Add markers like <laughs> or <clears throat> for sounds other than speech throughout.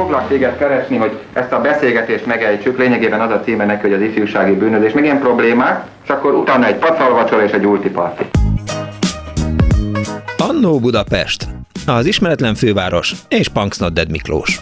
Foglak téged keresni, hogy ezt a beszélgetést megejtsük, lényegében az a címe neki, hogy az ifjúsági bűnözés, meg ilyen problémák, és akkor utána egy pacalvacsora és egy ultiparti. Annó Budapest, az ismeretlen főváros és Punksnodded Miklós.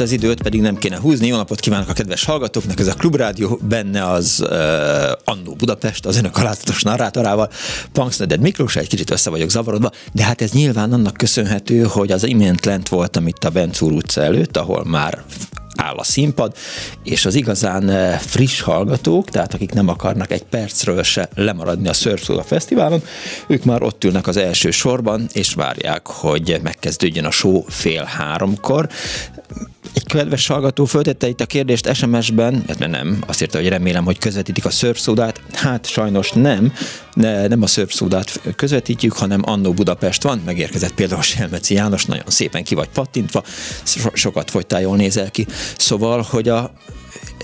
Itt az időt, pedig nem kéne húzni. Jó napot kívánok a kedves hallgatóknak, ez a Klubrádió, benne az uh, Annó Budapest, az önök alázatos narrátorával, Punksneded Miklós, egy kicsit össze vagyok zavarodva, de hát ez nyilván annak köszönhető, hogy az imént lent voltam itt a Bencúr utca előtt, ahol már áll a színpad, és az igazán friss hallgatók, tehát akik nem akarnak egy percről se lemaradni a Surf Fesztiválon, ők már ott ülnek az első sorban, és várják, hogy megkezdődjön a show fél háromkor egy kedves hallgató föltette itt a kérdést SMS-ben, hát mert nem, azt írta, hogy remélem, hogy közvetítik a szörpszódát. Hát sajnos nem, de nem a szörpszódát közvetítjük, hanem Annó Budapest van, megérkezett például Selmeci János, nagyon szépen ki vagy pattintva, so- sokat fogytál, jól nézel ki. Szóval, hogy a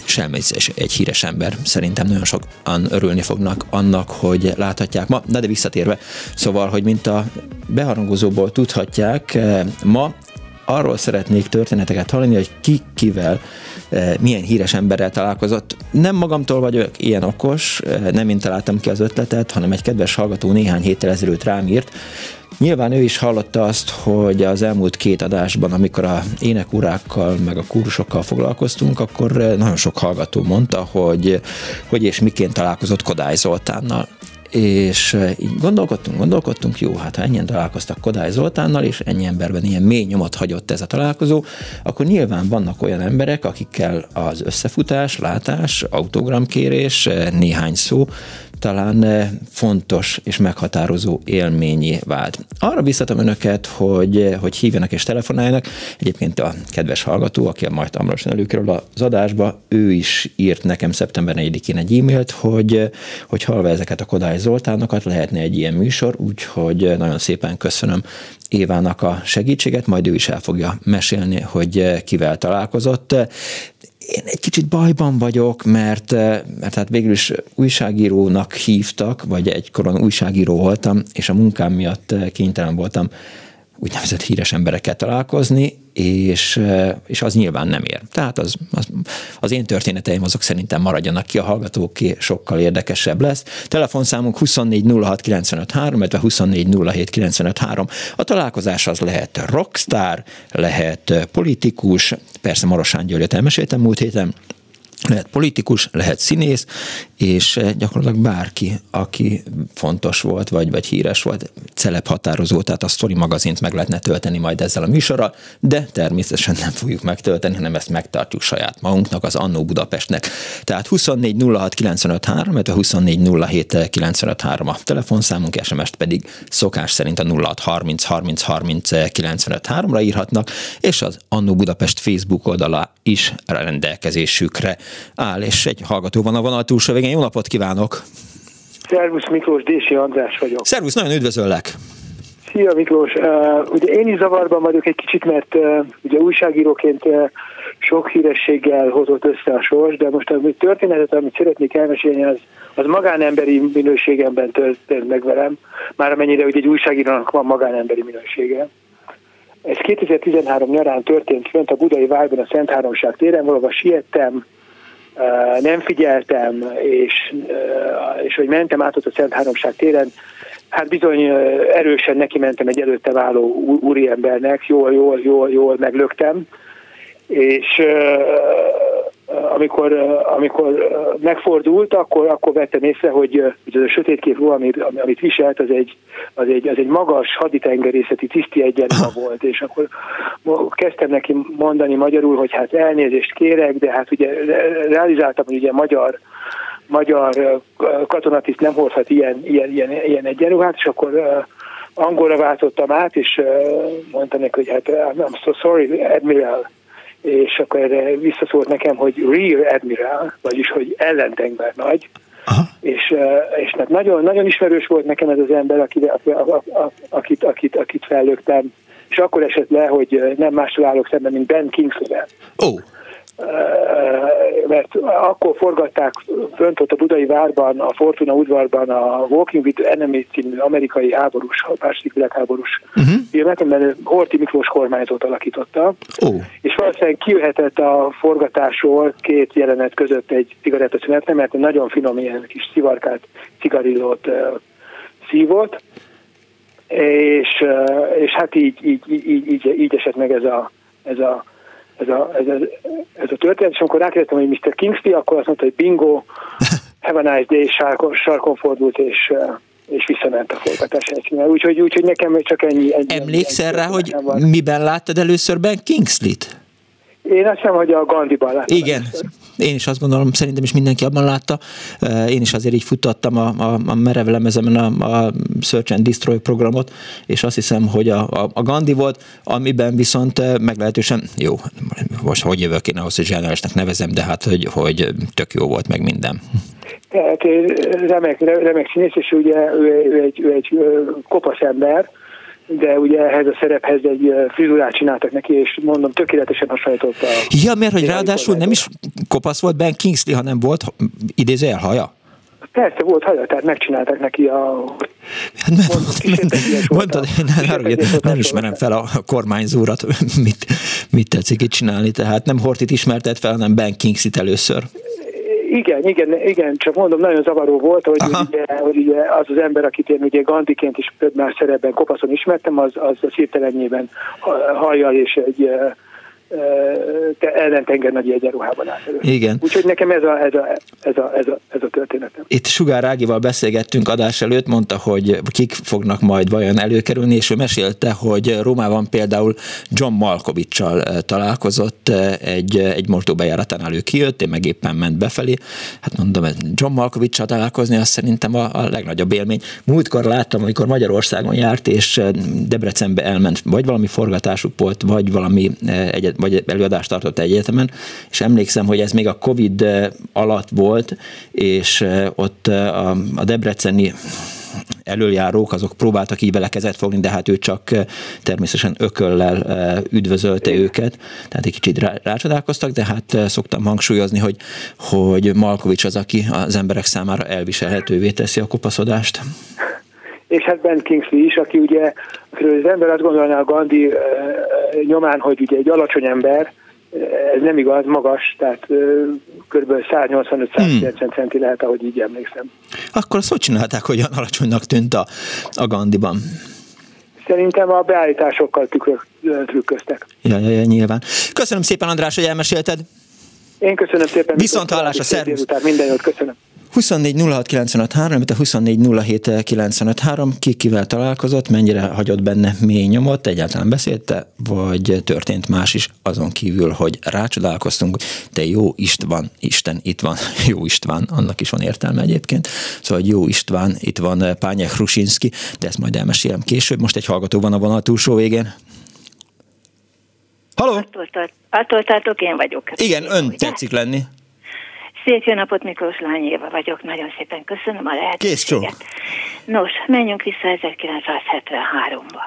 Selmeci egy híres ember, szerintem nagyon sokan örülni fognak annak, hogy láthatják ma. Na de visszatérve, szóval, hogy mint a beharangozóból tudhatják, eh, ma arról szeretnék történeteket hallani, hogy ki kivel, eh, milyen híres emberrel találkozott. Nem magamtól vagyok ilyen okos, eh, nem én találtam ki az ötletet, hanem egy kedves hallgató néhány héttel ezelőtt rám írt, Nyilván ő is hallotta azt, hogy az elmúlt két adásban, amikor a énekurákkal, meg a kursokkal foglalkoztunk, akkor eh, nagyon sok hallgató mondta, hogy hogy és miként találkozott Kodály Zoltánnal és így gondolkodtunk, gondolkodtunk, jó, hát ha ennyien találkoztak Kodály Zoltánnal, és ennyi emberben ilyen mély nyomot hagyott ez a találkozó, akkor nyilván vannak olyan emberek, akikkel az összefutás, látás, autogramkérés, néhány szó talán eh, fontos és meghatározó élményé vált. Arra biztatom önöket, hogy, eh, hogy hívjanak és telefonáljanak. Egyébként a kedves hallgató, aki a majd hamarosan előkerül az adásba, ő is írt nekem szeptember 4-én egy e-mailt, hogy, eh, hogy halva ezeket a Kodály Zoltánokat lehetne egy ilyen műsor, úgyhogy nagyon szépen köszönöm Évának a segítséget, majd ő is el fogja mesélni, hogy kivel találkozott én egy kicsit bajban vagyok, mert, eh, mert hát végül is újságírónak hívtak, vagy egykoron újságíró voltam, és a munkám miatt eh, kénytelen voltam úgynevezett híres emberekkel találkozni, és, és az nyilván nem ér. Tehát az, az, az én történeteim azok szerintem maradjanak ki, a hallgatóké sokkal érdekesebb lesz. Telefonszámunk 2406953, illetve 2407953. A találkozás az lehet rockstar, lehet politikus, persze Marosán Györgyöt elmeséltem múlt héten, lehet politikus, lehet színész, és eh, gyakorlatilag bárki, aki fontos volt, vagy, vagy híres volt, celeb határozó, tehát a Story magazint meg lehetne tölteni majd ezzel a műsorral, de természetesen nem fogjuk megtölteni, hanem ezt megtartjuk saját magunknak, az Annó Budapestnek. Tehát 24 06 95 3, 24 07 95 3 a telefonszámunk, SMS-t pedig szokás szerint a 06 30 30 30 95 3-ra írhatnak, és az Annó Budapest Facebook oldala is rendelkezésükre áll, és egy hallgató van a vonal túlsó végén. Jó napot kívánok! Szervusz Miklós, Dési András vagyok. Szervusz, nagyon üdvözöllek! Szia Miklós! Uh, ugye én is zavarban vagyok egy kicsit, mert uh, ugye újságíróként uh, sok hírességgel hozott össze a sors, de most az történetet, amit szeretnék elmesélni, az, az magánemberi minőségemben történt meg velem, már amennyire hogy egy újságírónak van magánemberi minősége. Ez 2013 nyarán történt fönt a Budai Vájban a Szent Háromság téren, valahol siettem, nem figyeltem, és, és hogy mentem át ott a Szent Háromság téren, hát bizony erősen neki mentem egy előtte váló úriembernek, jól, jól, jól, jól meglöktem, és amikor, amikor megfordult, akkor, akkor vettem észre, hogy, hogy ez a sötét kép amit, amit viselt, az egy, az egy, az egy magas haditengerészeti tiszti egyenruha <laughs> volt, és akkor kezdtem neki mondani magyarul, hogy hát elnézést kérek, de hát ugye realizáltam, hogy ugye magyar magyar katonatiszt nem hordhat ilyen, ilyen, ilyen, ilyen egyenruhát, és akkor angolra váltottam át, és mondta neki, hogy hát I'm so sorry, Admiral, és akkor erre visszaszólt nekem, hogy Rear Admiral, vagyis hogy ellentenger nagy, Aha. és, és nagyon, nagyon ismerős volt nekem ez az ember, akit, akit, akit, akit fellögtem, és akkor esett le, hogy nem másról állok szemben, mint Ben Kingsley. Oh mert akkor forgatták fönt ott a Budai Várban, a Fortuna udvarban a Walking with Enemy című amerikai háborús, második világháborús uh-huh. filmet, amiben Horti Miklós kormányzót alakította, oh. és valószínűleg kijöhetett a forgatásról két jelenet között egy cigarettaszünet, mert nagyon finom ilyen kis szivarkát, cigarillót szívott, és, és hát így, így, így, így, így esett meg ez a, ez a ez a, ez, a, ez a történet, és amikor rákérdeztem, hogy Mr. Kingsley, akkor azt mondta, hogy bingo, <laughs> have a nice day, sarkon, sarkon fordult, és, és visszament a forgatás helyszínre. Úgyhogy, úgyhogy nekem csak ennyi. ennyi Emlékszel rá, hogy van. miben láttad először Ben Kingsley-t? Én azt hiszem, hogy a Gandhiban láttam. Igen, először. Én is azt gondolom, szerintem is mindenki abban látta. Én is azért így futtattam a, a, a merev lemezemen a, a Search and Destroy programot, és azt hiszem, hogy a, a, a Gandhi volt, amiben viszont meglehetősen, jó, most hogy jövök én ahhoz, hogy zseniálisnak nevezem, de hát, hogy, hogy tök jó volt meg minden. Tehát remek, remek színész, és ugye ő, ő, egy, ő egy kopasz ember, de ugye ehhez a szerephez egy frizurát csináltak neki, és mondom, tökéletesen hasonlította. Ja, mert hogy ráadásul nem is kopasz volt Ben Kingsley, hanem volt idézőjel haja? Persze volt haja, tehát megcsinálták neki a... Mondtad, nem, nem, nem ismerem fel a kormányzórat, <laughs> mit, mit tetszik itt csinálni, tehát nem Hortit ismertet fel, hanem Ben Kingsley-t először. Igen, igen, igen, csak mondom, nagyon zavaró volt, hogy, ugye, hogy ugye az az ember, akit én ugye Gandiként is több más szerepben kopaszon ismertem, az, az, az hirtelenjében hajjal és egy te ellentenger nagy egyenruhában állt elő. Igen. Úgyhogy nekem ez a, ez a, ez a, ez a, ez a történetem. Itt Sugár Ágival beszélgettünk adás előtt, mondta, hogy kik fognak majd vajon előkerülni, és ő mesélte, hogy Rómában például John Malkovicsal találkozott egy, egy mosdóbejáratánál ő kijött, én meg éppen ment befelé. Hát mondom, John Malkovicsal találkozni, az szerintem a, a legnagyobb élmény. Múltkor láttam, amikor Magyarországon járt, és Debrecenbe elment, vagy valami forgatásuk volt, vagy valami egyet, vagy előadást tartott egy egyetemen, és emlékszem, hogy ez még a Covid eh, alatt volt, és eh, ott eh, a, a debreceni előjárók, azok próbáltak így vele kezet fogni, de hát ő csak természetesen ököllel üdvözölte őket, tehát egy kicsit rá, rácsodálkoztak, de hát szoktam hangsúlyozni, hogy, hogy Malkovics az, aki az emberek számára elviselhetővé teszi a kopaszodást és hát Ben Kingsley is, aki ugye, akiről az ember azt gondolná a Gandhi nyomán, hogy ugye egy alacsony ember, ez nem igaz, magas, tehát kb. 185-190 hmm. centi lehet, ahogy így emlékszem. Akkor azt hogy csinálták, hogy olyan alacsonynak tűnt a, a Gandhiban? Szerintem a beállításokkal tükrök, trükköztek. Ja, ja, ja, nyilván. Köszönöm szépen, András, hogy elmesélted. Én köszönöm szépen. Viszont hallásra, szervusz. Minden jót, köszönöm. 24 06 a 24 ki kivel találkozott, mennyire hagyott benne mély nyomot, egyáltalán beszélte, vagy történt más is, azon kívül, hogy rácsodálkoztunk, de jó István, Isten itt van, <laughs> jó István, annak is van értelme egyébként, szóval jó István, itt van Pányek Rusinski, de ezt majd elmesélem később, most egy hallgató van a vonal túlsó végén. Halló? Attól, attól tartok, én vagyok. Igen, ön tetszik lenni. Szép jó napot, Miklós Lány Éva vagyok, nagyon szépen köszönöm a lehetőséget. Kész csók. Nos, menjünk vissza 1973-ba.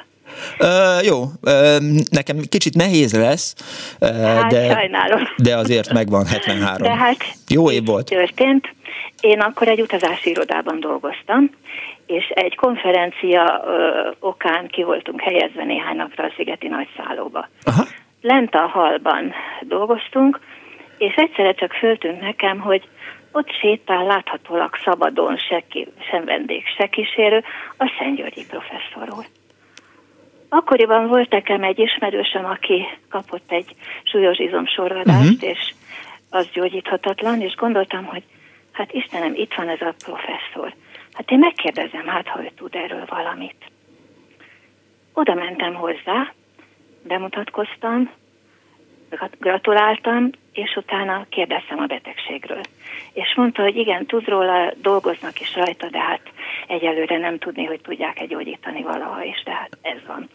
Uh, jó, uh, nekem kicsit nehéz lesz, uh, hát, de, sajnálom. de azért megvan 73. De hát jó év volt. Történt. Én akkor egy utazási irodában dolgoztam, és egy konferencia uh, okán ki voltunk helyezve néhány napra a Szigeti Nagyszállóba. Aha. Lent a halban dolgoztunk, és egyszerre csak föltűnt nekem, hogy ott sétál láthatólag szabadon se, ki, sem vendég, se kísérő, a Szent Györgyi professzor úr. Akkoriban volt nekem egy ismerősöm, aki kapott egy súlyos izomsorvadást, uh-huh. és az gyógyíthatatlan, és gondoltam, hogy hát Istenem, itt van ez a professzor. Hát én megkérdezem, hát ha ő tud erről valamit. Oda mentem hozzá, bemutatkoztam, gratuláltam, és utána kérdeztem a betegségről. És mondta, hogy igen, tud róla, dolgoznak is rajta, de hát egyelőre nem tudni, hogy tudják-e gyógyítani valaha is, de hát ez van.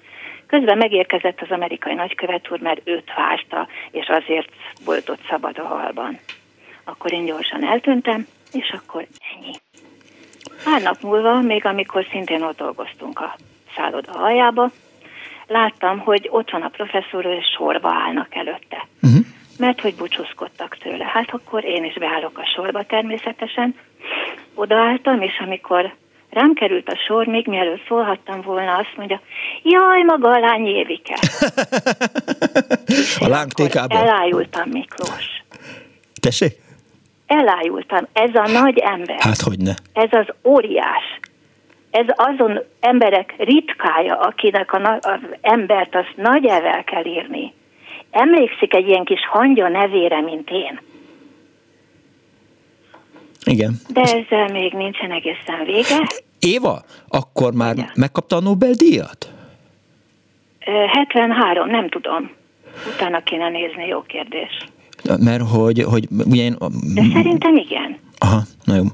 Közben megérkezett az amerikai nagykövet úr, mert őt várta, és azért volt ott szabad a halban. Akkor én gyorsan eltűntem, és akkor ennyi. Pár nap múlva, még amikor szintén ott dolgoztunk a szálloda aljába, láttam, hogy ott van a professzor, és sorba állnak előtte. Uh-huh. Mert hogy búcsúzkodtak tőle. Hát akkor én is beállok a sorba természetesen. Odaálltam, és amikor rám került a sor, még mielőtt szólhattam volna, azt mondja, jaj, maga a lány Évike. <laughs> a lángtékában? Elájultam, Miklós. Tessék? Elájultam. Ez a nagy ember. Hát hogy ne. Ez az óriás ez azon emberek ritkája, akinek a, az embert azt nagy evel kell írni. Emlékszik egy ilyen kis hangya nevére, mint én. Igen. De ezzel még nincsen egészen vége. Éva, akkor már Igen. megkapta a Nobel-díjat? 73, nem tudom. Utána kéne nézni, jó kérdés. Mert hogy, hogy ugye én... De szerintem igen. Aha, na jó.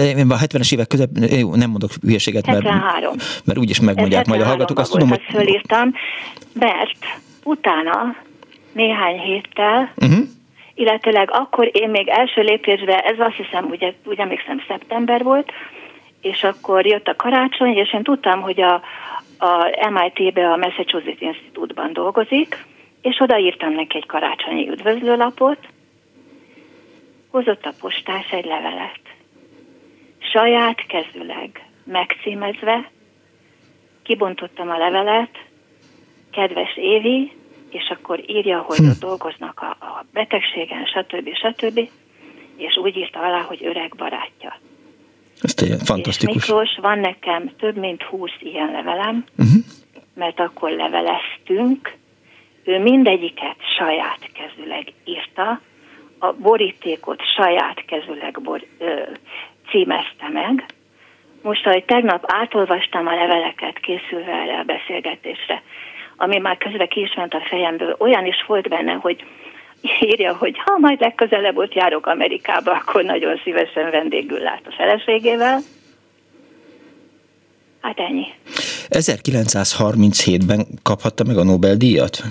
Én a 70-es évek között, jó, nem mondok hülyeséget, mert, 73. mert úgyis megmondják majd a hallgatók. Azt tudom, hogy... fölírtam, mert utána néhány héttel, uh-huh. illetőleg akkor én még első lépésben, ez azt hiszem, ugye, úgy emlékszem, szeptember volt, és akkor jött a karácsony, és én tudtam, hogy a, a MIT-be, a Massachusetts Institute-ban dolgozik, és odaírtam neki egy karácsonyi üdvözlőlapot, hozott a postás egy levelet. Saját kezüleg megcímezve, kibontottam a levelet, kedves Évi, és akkor írja, hogy hm. dolgoznak a, a betegségen, stb. stb. És úgy írta alá, hogy öreg barátja. Ez tényleg fantasztikus. És Miklós, van nekem több mint húsz ilyen levelem, uh-huh. mert akkor leveleztünk, ő mindegyiket saját kezüleg írta, a borítékot saját kezüleg bor, ö, címezte meg. Most, ahogy tegnap átolvastam a leveleket készülve erre a beszélgetésre, ami már közben ki is ment a fejemből, olyan is volt benne, hogy írja, hogy ha majd legközelebb ott járok Amerikába, akkor nagyon szívesen vendégül lát a feleségével. Hát ennyi. 1937-ben kaphatta meg a Nobel-díjat?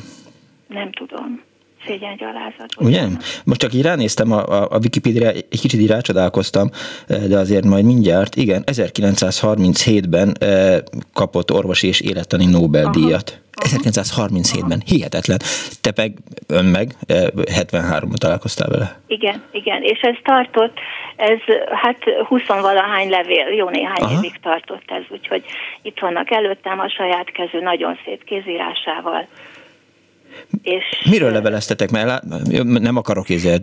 Nem tudom szégyengyalázat. Ugye? Most csak így ránéztem a, a, a Wikipédiára, egy kicsit így rácsodálkoztam, de azért majd mindjárt, igen, 1937-ben eh, kapott orvosi és élettani Nobel-díjat. 1937-ben. Hihetetlen. Te meg, ön meg 73-ban találkoztál vele. Igen, igen. És ez tartott, ez hát 20-valahány levél, jó néhány Aha. évig tartott ez, úgyhogy itt vannak előttem a saját kezű, nagyon szép kézírásával. És Miről leveleztetek? Mert nem akarok ezért...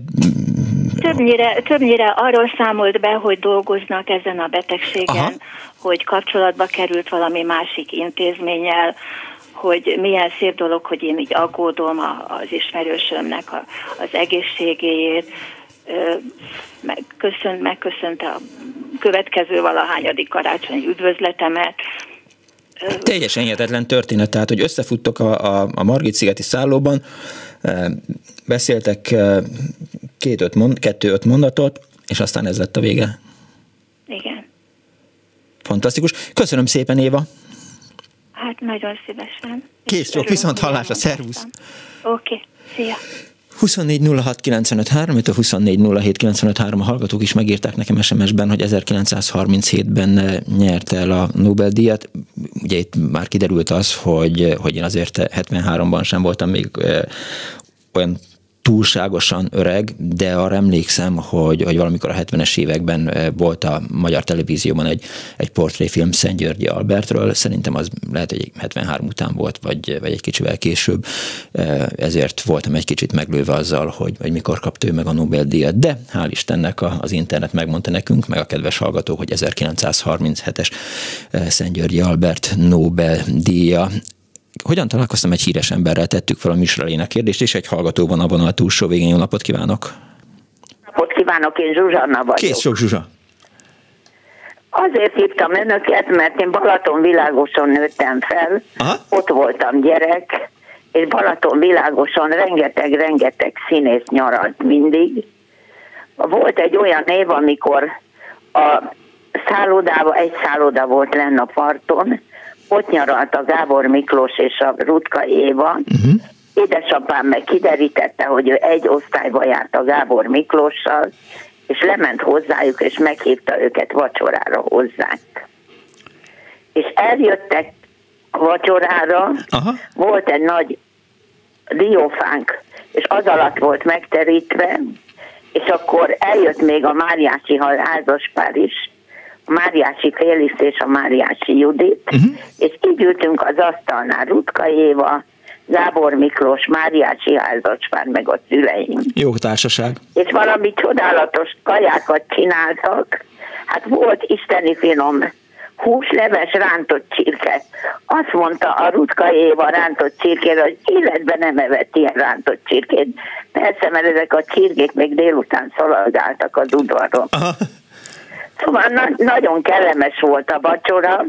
Többnyire, többnyire arról számolt be, hogy dolgoznak ezen a betegségen, Aha. hogy kapcsolatba került valami másik intézménnyel, hogy milyen szép dolog, hogy én így aggódom az ismerősömnek a, az egészségéért, megköszönt, megköszönte a következő valahányadik karácsonyi üdvözletemet, Teljesen hihetetlen történet, tehát, hogy összefuttok a, a, a Margit-szigeti szállóban, e, beszéltek e, két-öt mond, kettő-öt mondatot, és aztán ez lett a vége. Igen. Fantasztikus. Köszönöm szépen, Éva. Hát nagyon szívesen. Kész, jó, viszont hallásra, szervusz. Oké, okay. szia. 24 06 95 a 24 a hallgatók is megírták nekem SMS-ben, hogy 1937-ben nyert el a Nobel-díjat. Ugye itt már kiderült az, hogy, hogy én azért 73-ban sem voltam még olyan túlságosan öreg, de arra emlékszem, hogy, hogy valamikor a 70-es években eh, volt a magyar televízióban egy, egy portréfilm Szent Györgyi Albertről, szerintem az lehet, hogy 73 után volt, vagy, vagy egy kicsivel később, eh, ezért voltam egy kicsit meglőve azzal, hogy, hogy mikor kapta ő meg a Nobel-díjat, de hál' Istennek az internet megmondta nekünk, meg a kedves hallgató, hogy 1937-es eh, Szent Györgyi Albert Nobel-díja hogyan találkoztam egy híres emberrel, tettük fel a műsoralének kérdést, és egy hallgató van a vonal túlsó végén. Jó napot kívánok! Napot kívánok, én Zsuzsanna vagyok. Kész sok Zsuzsa! Azért hívtam önöket, mert én Balaton világoson nőttem fel, Aha. ott voltam gyerek, és Balaton világoson rengeteg-rengeteg színész nyaralt mindig. Volt egy olyan év, amikor a szállodába, egy szálloda volt lenne a parton, ott nyaralt a Gábor Miklós és a Rutka Éva. Uh-huh. Édesapám meg kiderítette, hogy ő egy osztályba járt a Gábor Miklóssal, és lement hozzájuk, és meghívta őket vacsorára hozzánk. És eljöttek a vacsorára, Aha. volt egy nagy diófánk, és az alatt volt megterítve, és akkor eljött még a Máriási házaspár is, Máriási Félix és a Máriási Judit, uh-huh. és így ültünk az asztalnál, Rutka Éva, Gábor Miklós, Máriási házaspár, meg a szüleim. Jó társaság. És valami csodálatos kajákat csináltak. Hát volt isteni finom húsleves rántott csirke. Azt mondta a Rutka Éva rántott csirkére, hogy életben nem evett ilyen rántott csirkét. Persze, mert ezek a csirkék még délután szaladgáltak az udvaron. Aha. Szóval na- nagyon kellemes volt a vacsora.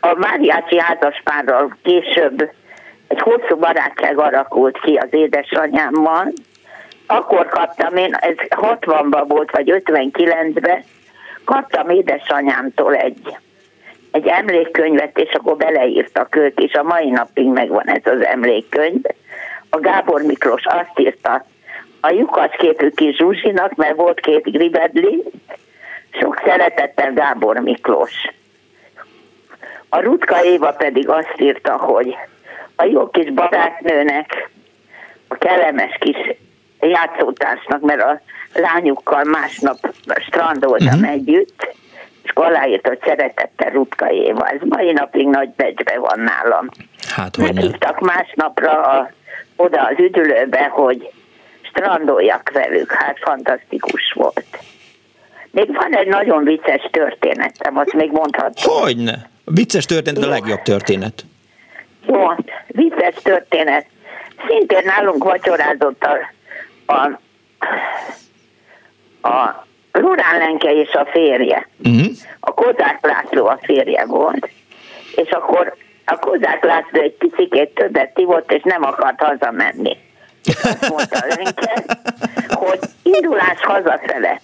A Máriási házaspárral később egy hosszú barátság alakult ki az édesanyámmal. Akkor kaptam én, ez 60-ban volt, vagy 59-ben, kaptam édesanyámtól egy, egy emlékkönyvet, és akkor beleírtak ők, és a mai napig megvan ez az emlékkönyv. A Gábor Miklós azt írta, a lyukas képű kis Zsuzsinak, mert volt két gribedli, sok szeretettel Gábor Miklós. A Rutka Éva pedig azt írta, hogy a jó kis barátnőnek, a kellemes kis játszótársnak, mert a lányukkal másnap strandoltam uh-huh. együtt, és aláírt, hogy szeretettel Rutka Éva. Ez mai napig nagy becsbe van nálam. Hát. Meghívtak másnapra a, oda az üdülőbe, hogy strandoljak velük. Hát fantasztikus volt. Még van egy nagyon vicces történetem, azt még mondhatom. Hogyne. A vicces történet a legjobb történet. Jó, vicces történet. Szintén nálunk vacsorázott a, a, a Lurán Lenke és a férje. Uh-huh. A Kozák László a férje volt. És akkor a Kozák László egy picikét többet ivott, és nem akart hazamenni. És azt mondta Lenke, hogy indulás hazafele.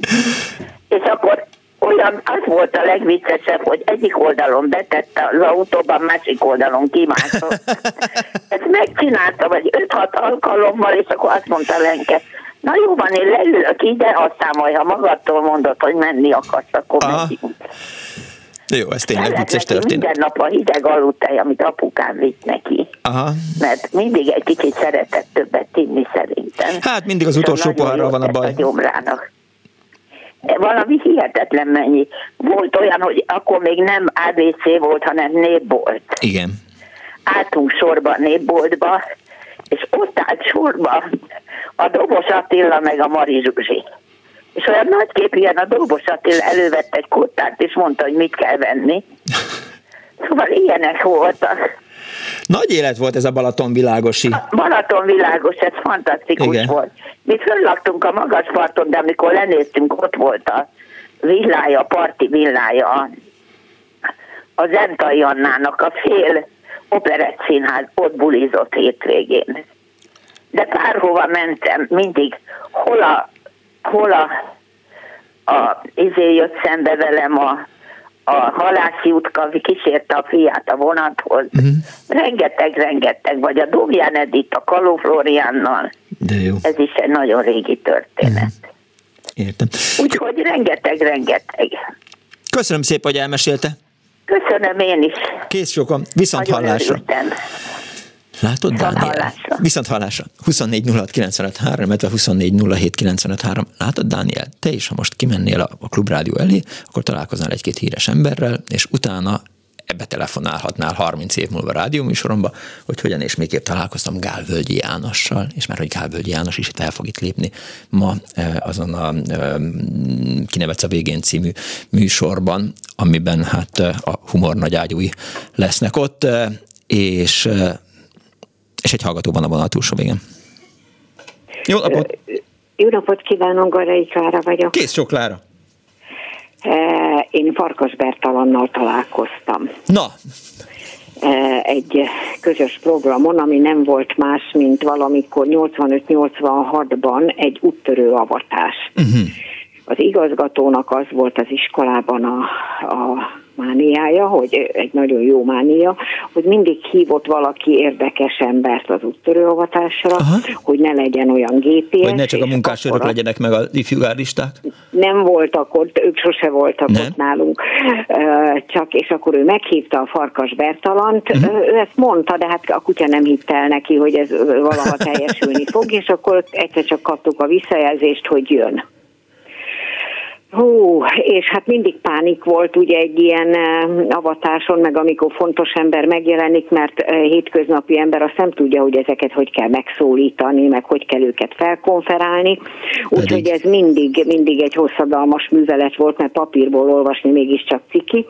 És akkor olyan, az volt a legviccesebb, hogy egyik oldalon betette az autóban, másik oldalon kimászott. <laughs> Ezt megcsinálta, vagy 5-6 alkalommal, és akkor azt mondta Lenke, na jó van, én leülök ide, aztán majd, ha magadtól mondod, hogy menni akarsz, akkor Aha. megyünk. Jó, ez tényleg vicces történet. Minden nap a hideg aludtej, amit apukám vitt neki. Aha. Mert mindig egy kicsit szeretett többet inni szerintem. Hát mindig az utolsó jót van a baj. A gyomrának. Valami hihetetlen mennyi. Volt olyan, hogy akkor még nem ABC volt, hanem népbolt. Igen. Álltunk sorba népboltba, és ott állt sorba a Dobos Attila meg a Mari Zsuzsi. És olyan nagyképűen a Dobos Attila elővette egy kottát, és mondta, hogy mit kell venni. <laughs> Szóval ilyenek voltak. Nagy élet volt ez a Balaton világosi. Balaton világos, ez fantasztikus Igen. Volt. Mi föllaktunk a magas parton, de amikor lenéztünk, ott volt a villája, a parti villája a Zentai Annának a fél operett színház ott bulizott hétvégén. De párhova mentem, mindig hol a, hol a, a izé jött szembe velem a, a halászi utka, kísérte a fiát a vonathoz. Uh-huh. Rengeteg, rengeteg, vagy a Dóvján Edith a Kaló Floriánnal. De jó, Ez is egy nagyon régi történet. értem. Úgyhogy rengeteg, rengeteg. Köszönöm szépen, hogy elmesélte. Köszönöm én is. Kész sokan. Viszont Nagyon hallásra. örültem. Látod, Viszont Dániel? hallásra. Viszont hallásra. 24 06 95 3, illetve 24 07 95 3. Látod, Dániel, te is, ha most kimennél a, a klubrádió elé, akkor találkoznál egy-két híres emberrel, és utána ebbe telefonálhatnál 30 év múlva rádióműsoromba, hogy hogyan és miképp találkoztam Gálvölgyi Jánossal, és már hogy Gálvölgyi János is itt el fog itt lépni ma eh, azon a eh, Kinevetsz a végén című műsorban, amiben hát eh, a humor nagyágyúi lesznek ott, és, és egy hallgató van a vonal túlsó végén. Jó napot! Jó napot kívánok, Garai Klára vagyok. Kész sok Klára! Én Farkas Bertalannal találkoztam. Na! Egy közös programon, ami nem volt más, mint valamikor 85-86-ban egy úttörő avatás. Uh-huh. Az igazgatónak az volt az iskolában a, a mániája, hogy egy nagyon jó mánia, hogy mindig hívott valaki érdekes embert az Aha. hogy ne legyen olyan gépi. Hogy ne csak a munkásőrök legyenek meg a ifjúgáristák? Nem voltak ott, ők sose voltak nem. ott nálunk, csak, és akkor ő meghívta a Farkas Bertalant, uh-huh. ő ezt mondta, de hát a kutya nem hitt el neki, hogy ez valaha teljesülni fog, és akkor egyszer csak kaptuk a visszajelzést, hogy jön. Hú, és hát mindig pánik volt ugye egy ilyen avatáson, meg amikor fontos ember megjelenik, mert hétköznapi ember azt nem tudja, hogy ezeket hogy kell megszólítani, meg hogy kell őket felkonferálni. Úgyhogy ez mindig, mindig egy hosszadalmas művelet volt, mert papírból olvasni mégiscsak ciki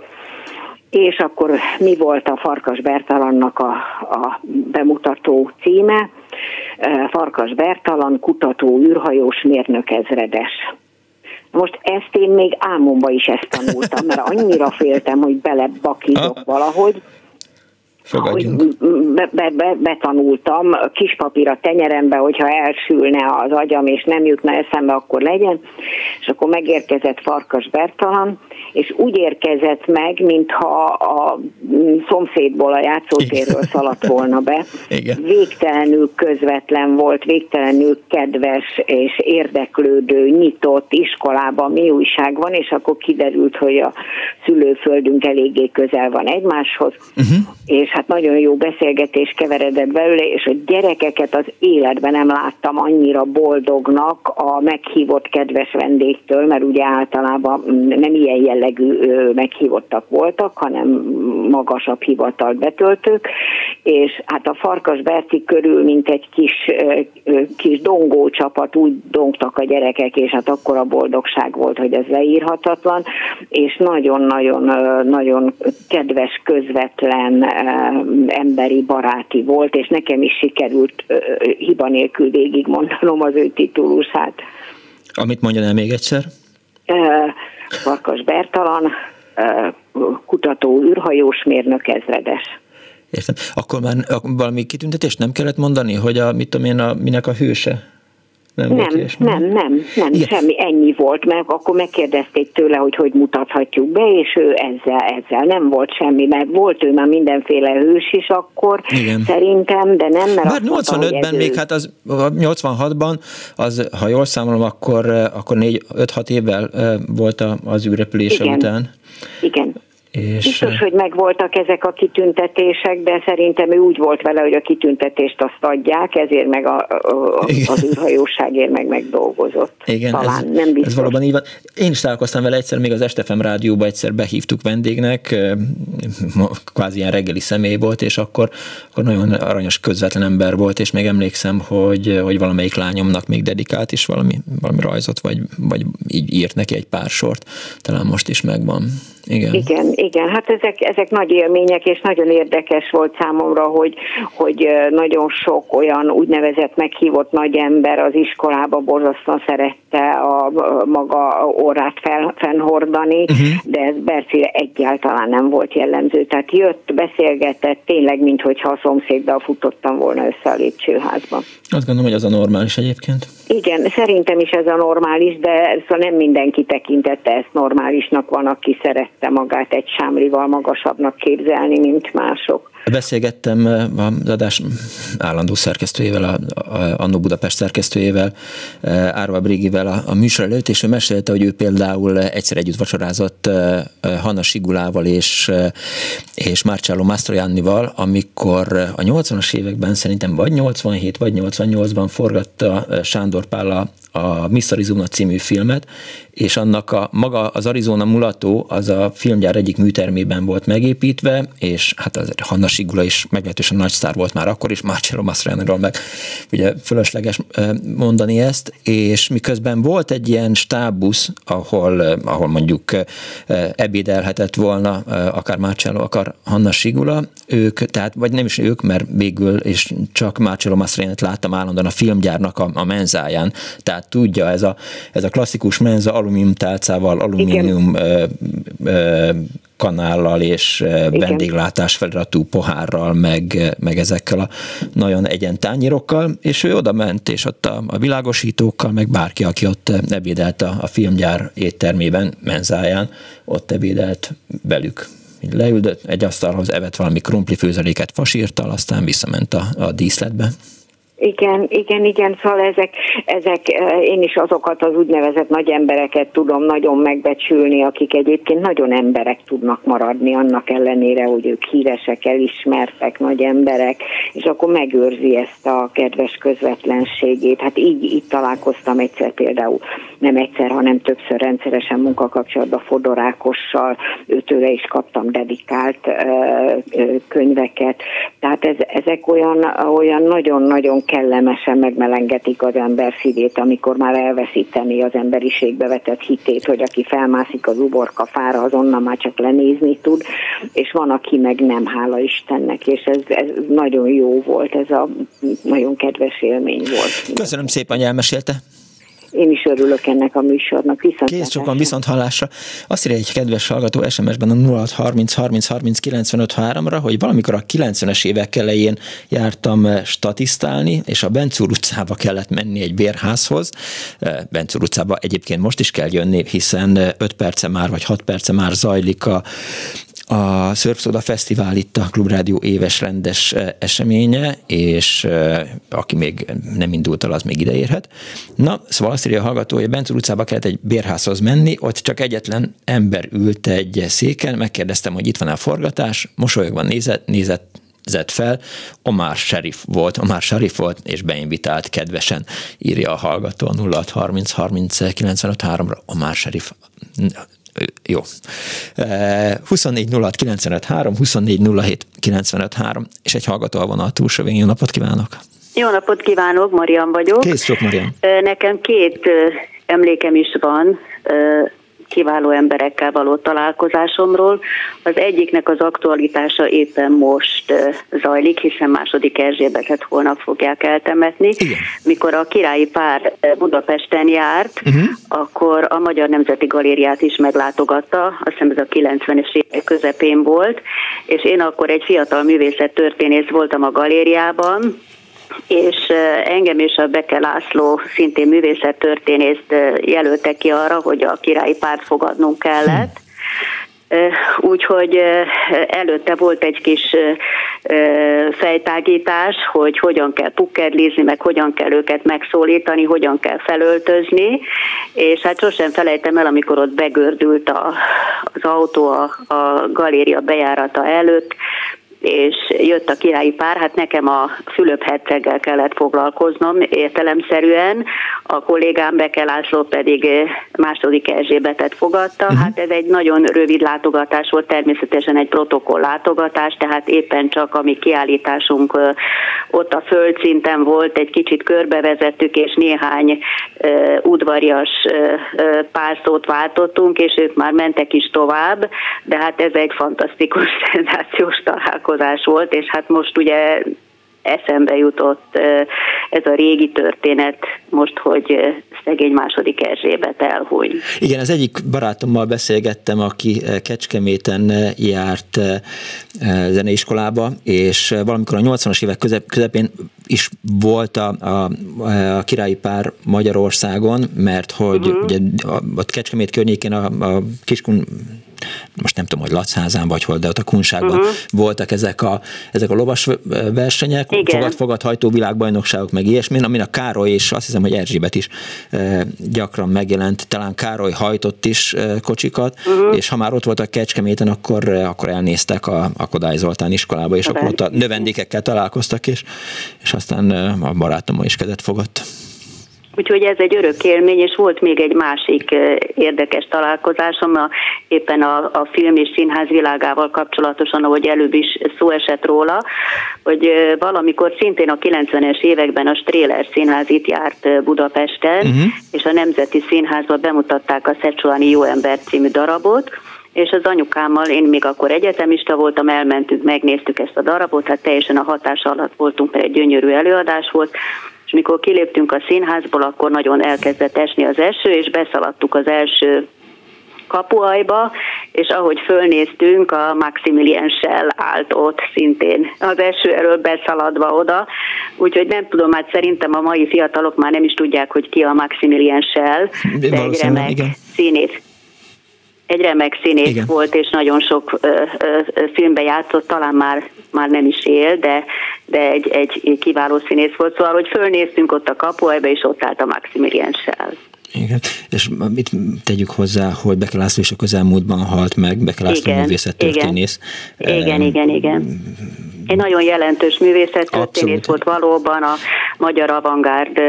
és akkor mi volt a Farkas Bertalannak a, a bemutató címe? Farkas Bertalan, kutató, űrhajós, mérnök ezredes. Most ezt én még álmomba is ezt tanultam, mert annyira féltem, hogy belebakizok valahogy, Fogadjunk. be, be, be, betanultam, kis papír a tenyerembe, hogyha elsülne az agyam, és nem jutna eszembe, akkor legyen. És akkor megérkezett Farkas Bertalan, és úgy érkezett meg, mintha a szomszédból a játszótérről szaladt volna be. Igen. Végtelenül közvetlen volt, végtelenül kedves és érdeklődő, nyitott iskolában mi újság van, és akkor kiderült, hogy a szülőföldünk eléggé közel van egymáshoz, uh-huh. és hát nagyon jó beszélgetés keveredett belőle, és a gyerekeket az életben nem láttam annyira boldognak a meghívott kedves vendégtől, mert ugye általában nem ilyen jellegű meghívottak voltak, hanem magasabb hivatalt betöltők, és hát a Farkas Berti körül, mint egy kis, kis dongó csapat, úgy dongtak a gyerekek, és hát akkor a boldogság volt, hogy ez leírhatatlan, és nagyon-nagyon nagyon kedves, közvetlen emberi, baráti volt, és nekem is sikerült hiba nélkül végig mondanom az ő titulusát. Amit mondja el még egyszer? Farkas Bertalan, kutató, űrhajós mérnök ezredes. Értem. Akkor már valami kitüntetést nem kellett mondani, hogy a, mit tudom én, a, minek a hőse? Nem, nem, nem, nem, nem, Igen. semmi, ennyi volt, mert akkor megkérdezték tőle, hogy hogy mutathatjuk be, és ő ezzel, ezzel nem volt semmi, meg volt ő már mindenféle hős is akkor, Igen. szerintem, de nem, mert Bár 85-ben még, ő... hát az 86-ban, az, ha jól számolom, akkor, akkor 4-5-6 évvel volt az űrrepülése után. Igen. És... Biztos, hogy megvoltak ezek a kitüntetések, de szerintem ő úgy volt vele, hogy a kitüntetést azt adják, ezért meg a, a, az űrhajóságért meg megdolgozott. Igen, Talán, ez, nem biztos. ez valóban így van. Én is találkoztam vele egyszer, még az Estefem rádióba egyszer behívtuk vendégnek, kvázi ilyen reggeli személy volt, és akkor, akkor nagyon aranyos, közvetlen ember volt, és még emlékszem, hogy, hogy valamelyik lányomnak még dedikált is valami, valami rajzot, vagy, vagy így írt neki egy pár sort. Talán most is megvan. Igen. Igen, igen. Hát ezek, ezek nagy élmények, és nagyon érdekes volt számomra, hogy, hogy nagyon sok olyan úgynevezett meghívott nagy ember az iskolába borzasztóan szerette a, a maga orrát fel, fennhordani, uh-huh. de ez Bercire egyáltalán nem volt jellemző. Tehát jött, beszélgetett, tényleg, mintha a szomszéddal futottam volna össze a lépcsőházba. Azt gondolom, hogy az a normális egyébként. Igen, szerintem is ez a normális, de szóval nem mindenki tekintette ezt normálisnak, van, aki szerette magát egy sámlival magasabbnak képzelni, mint mások. Beszélgettem az adás állandó szerkesztőjével, a, a Annó Budapest szerkesztőjével, Árva Brigivel a, a műsor előtt, és ő mesélte, hogy ő például egyszer együtt vacsorázott Hanna Sigulával és, és Marcello Mastroiannival, amikor a 80-as években szerintem vagy 87 vagy 88-ban forgatta Sándor Pál a, a Miss Arizona című filmet, és annak a maga az Arizona mulató az a filmgyár egyik műtermében volt megépítve, és hát az Hanna Sigula is meglehetősen nagy sztár volt már akkor is, Marcello Mastroianniról meg ugye fölösleges mondani ezt, és miközben volt egy ilyen stábusz, ahol, ahol mondjuk ebédelhetett volna akár Marcello, akár Hanna Sigula, ők, tehát vagy nem is ők, mert végül és csak Marcello Mastroiannit láttam állandóan a filmgyárnak a, a menzáján, tehát tudja ez a, ez a klasszikus menza alumínium tálcával, alumínium ö, ö, kanállal és Igen. vendéglátás feliratú pohárral, meg, meg ezekkel a nagyon egyen tányérokkal, és ő oda ment, és ott a, a világosítókkal, meg bárki, aki ott ebédelt a, a filmgyár éttermében, menzáján, ott ebédelt velük leüldött egy asztalhoz, evett valami krumpli főzeléket fasírtal, aztán visszament a, a díszletbe. Igen, igen, igen, szóval ezek, ezek, én is azokat az úgynevezett nagy embereket tudom nagyon megbecsülni, akik egyébként nagyon emberek tudnak maradni, annak ellenére, hogy ők híresek, elismertek, nagy emberek, és akkor megőrzi ezt a kedves közvetlenségét. Hát így, így találkoztam egyszer például, nem egyszer, hanem többször rendszeresen munkakapcsolatban Fodorákossal, őtőle is kaptam dedikált könyveket. Tehát ez, ezek olyan, olyan nagyon-nagyon kellemesen megmelengetik az ember szívét, amikor már elveszíteni az emberiségbe vetett hitét, hogy aki felmászik az uborka fára, azonnal már csak lenézni tud, és van, aki meg nem, hála Istennek, és ez, ez nagyon jó volt, ez a nagyon kedves élmény volt. Köszönöm szépen, hogy elmesélte. Én is örülök ennek a műsornak. Viszont Kész sokan viszont hallásra. Azt írja egy kedves hallgató SMS-ben a 0630 30 30 95 3-ra, hogy valamikor a 90-es évek elején jártam eh, statisztálni, és a Bencúr utcába kellett menni egy bérházhoz. Eh, Bencúr utcába egyébként most is kell jönni, hiszen 5 eh, perce már, vagy 6 perce már zajlik a a Szörpszoda Fesztivál itt a Klubrádió éves rendes eseménye, és aki még nem indult el, az még ideérhet. Na, szóval azt írja a hallgató, hogy Bencúr utcába kellett egy bérházhoz menni, ott csak egyetlen ember ült egy széken, megkérdeztem, hogy itt van a forgatás, mosolyogva nézett, nézett, zett fel, Omar Sharif volt, Omar Sharif volt, és beinvitált kedvesen, írja a hallgató. 0630 30 95 3-ra, Omar Sharif jó. 24 06 95 3, 24 07 95 3, és egy hallgató a vonal túlsó végén. Jó napot kívánok! Jó napot kívánok, Marian vagyok. Kész sok, Marian. Nekem két emlékem is van kiváló emberekkel való találkozásomról. Az egyiknek az aktualitása éppen most zajlik, hiszen második Erzsébetet holnap fogják eltemetni. Igen. Mikor a királyi pár Budapesten járt, uh-huh. akkor a Magyar Nemzeti Galériát is meglátogatta, azt hiszem ez a 90-es évek közepén volt, és én akkor egy fiatal művészettörténész voltam a galériában, és engem és a Beke László, szintén művészettörténészt jelöltek ki arra, hogy a királyi párt fogadnunk kellett. Úgyhogy előtte volt egy kis fejtágítás, hogy hogyan kell pukkerlizni, meg hogyan kell őket megszólítani, hogyan kell felöltözni, és hát sosem felejtem el, amikor ott begördült a, az autó a galéria bejárata előtt, és jött a királyi pár, hát nekem a Fülöp herceggel kellett foglalkoznom értelemszerűen, a kollégám Beke László pedig eh, második Erzsébetet fogadta. Uh-huh. Hát ez egy nagyon rövid látogatás volt, természetesen egy protokoll látogatás, tehát éppen csak a mi kiállításunk eh, ott a földszinten volt, egy kicsit körbevezettük, és néhány uh, udvarias pár szót váltottunk, és ők már mentek is tovább, de hát ez egy fantasztikus, <laughs> szenzációs találkozás találkozás volt, és hát most ugye eszembe jutott ez a régi történet most, hogy szegény második Erzsébet elhúny. Igen, az egyik barátommal beszélgettem, aki Kecskeméten járt zeneiskolába, és valamikor a 80-as évek közep, közepén is volt a, a, a királyi pár Magyarországon, mert hogy uh-huh. ugye a Kecskemét környékén a, a Kiskun most nem tudom, hogy Lacsházán vagy hol, de ott a Kunságban uh-huh. voltak ezek a, ezek a lovas versenyek, fogad-fogad hajtó világbajnokságok, meg ilyesmi, amin a Károly és azt hiszem, hogy Erzsébet is e, gyakran megjelent, talán Károly hajtott is e, kocsikat, uh-huh. és ha már ott voltak Kecskeméten, akkor, akkor elnéztek a, a Kodály Zoltán iskolába, és a akkor ott a növendékekkel találkoztak, és, és aztán a barátommal is kezet fogott. Úgyhogy ez egy örök élmény, és volt még egy másik érdekes találkozásom, a, éppen a, a film és színház világával kapcsolatosan, ahogy előbb is szó esett róla, hogy valamikor szintén a 90-es években a Stréler Színház itt járt Budapesten, uh-huh. és a Nemzeti Színházban bemutatták a Szecsuáni Jó Ember című darabot, és az anyukámmal, én még akkor egyetemista voltam, elmentünk, megnéztük ezt a darabot, hát teljesen a hatás alatt voltunk, mert egy gyönyörű előadás volt, és mikor kiléptünk a színházból, akkor nagyon elkezdett esni az eső, és beszaladtuk az első kapuajba, és ahogy fölnéztünk, a Maximilian Shell állt ott szintén az eső erről beszaladva oda, úgyhogy nem tudom, hát szerintem a mai fiatalok már nem is tudják, hogy ki a Maximilian Shell, de egy remek színész egy remek színész Igen. volt, és nagyon sok ö, ö, filmbe játszott, talán már, már nem is él, de, de egy, egy kiváló színész volt. Szóval, hogy fölnéztünk ott a kapuajba, és ott állt a Maximilian Schell. Igen. És mit tegyük hozzá, hogy Beke László is a közelmúltban halt meg, Beke László művészettörténész. Igen, igen, igen, igen. Egy nagyon jelentős művészettörténész volt valóban a magyar avantgárd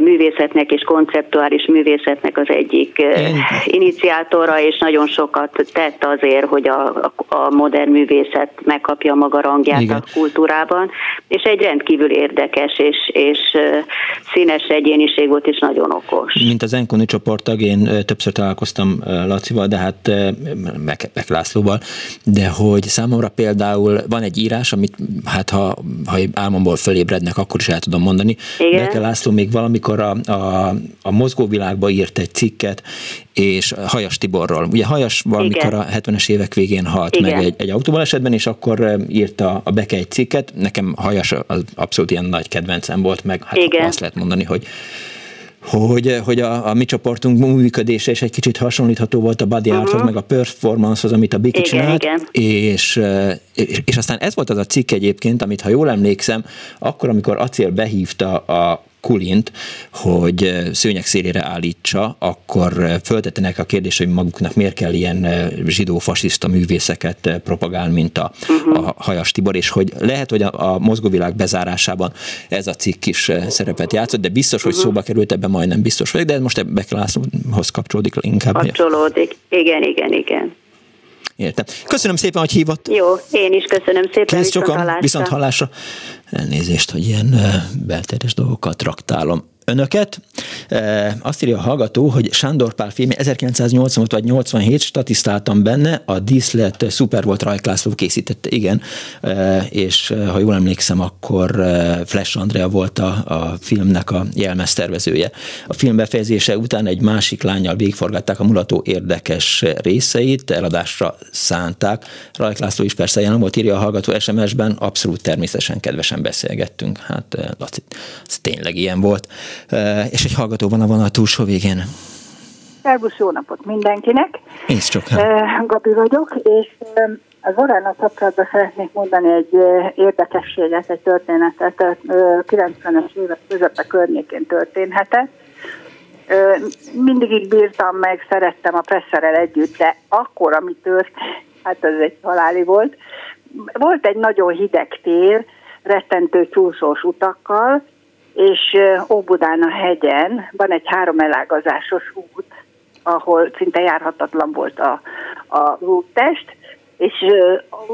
művészetnek és konceptuális művészetnek az egyik Én... iniciátora, és nagyon sokat tett azért, hogy a, a modern művészet megkapja maga rangját Igen. a kultúrában, és egy rendkívül érdekes és, és színes egyéniség volt, és nagyon okos. Mint az Enkoni csoporttag, én többször találkoztam Lacival, de hát meg, meg Lászlóval, de hogy számomra például van egy írás, amit hát ha, ha álmomból fölébrednek, akkor is el tudom mondani. Igen. Beke László még valamikor a, a, a mozgóvilágba írt egy cikket, és Hajas Tiborról. Ugye Hajas valamikor Igen. a 70-es évek végén halt Igen. meg egy, egy autóbalesetben, és akkor írta a Beke egy cikket. Nekem Hajas az abszolút ilyen nagy kedvencem volt, meg hát Igen. azt lehet mondani, hogy hogy, hogy a, a mi csoportunk működése is egy kicsit hasonlítható volt a body uh-huh. arthoz, meg a performancehoz, amit a Biki csinált, igen. És, és, és aztán ez volt az a cikk egyébként, amit ha jól emlékszem, akkor, amikor Acél behívta a Kulint, hogy eh, szőnyek szélére állítsa, akkor eh, föltettenek a kérdés, hogy maguknak miért kell ilyen eh, zsidó-fasiszta művészeket propagálni, mint a, uh-huh. a Hajas Tibor, és hogy lehet, hogy a, a mozgóvilág bezárásában ez a cikk is szerepet játszott, de biztos, hogy uh-huh. szóba került, ebben majdnem biztos vagyok, de ez most ebbe Lászlóhoz kapcsolódik inkább. Kapcsolódik, igen, igen, igen. Értem. Köszönöm szépen, hogy hívott. Jó, én is köszönöm szépen. Kész viszont hallásra. Viszont hallásra. Elnézést, hogy ilyen belterjes dolgokat traktálom önöket. E, azt írja a hallgató, hogy Sándor Pál filmje 1985 vagy 87, statisztáltam benne, a díszlet szuper volt, Rajk László készítette, igen, e, és e, ha jól emlékszem, akkor Flash Andrea volt a, a filmnek a jelmeztervezője. A film befejezése után egy másik lányjal végigforgatták a mulató érdekes részeit, eladásra szánták. Rajk László is persze jelen volt, írja a hallgató SMS-ben, abszolút természetesen kedvesen beszélgettünk. Hát Laci, ez tényleg ilyen volt és egy hallgató van a vonal túlsó végén. Szervusz, jó napot mindenkinek! Nézd csak! Gabi vagyok, és az Oránnal kapcsolatban szeretnék mondani egy érdekességet, egy történetet. 90-es évek közepe környékén történhetett. Mindig így bírtam meg, szerettem a presszerrel együtt, de akkor, ami történt, <laughs> hát ez egy haláli volt. Volt egy nagyon hideg tér, rettentő csúszós utakkal, és Óbudán a hegyen van egy három elágazásos út, ahol szinte járhatatlan volt a, a úttest, és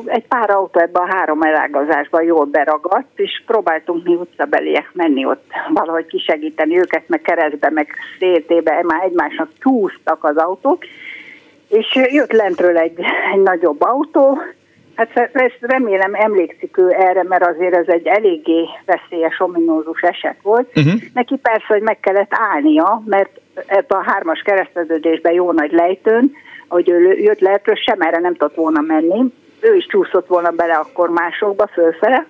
egy pár autó ebbe a három elágazásban jól beragadt, és próbáltunk mi utcabeliek menni ott valahogy kisegíteni őket, meg keresztbe, meg széltébe, már egymásnak csúsztak az autók, és jött lentről egy, egy nagyobb autó, Hát ezt remélem emlékszik ő erre, mert azért ez egy eléggé veszélyes, ominózus eset volt. Uh-huh. Neki persze, hogy meg kellett állnia, mert ebben a hármas kereszteződésben jó nagy lejtőn, ahogy ő jött lehetről, sem erre nem tudott volna menni. Ő is csúszott volna bele akkor másokba, fölfele,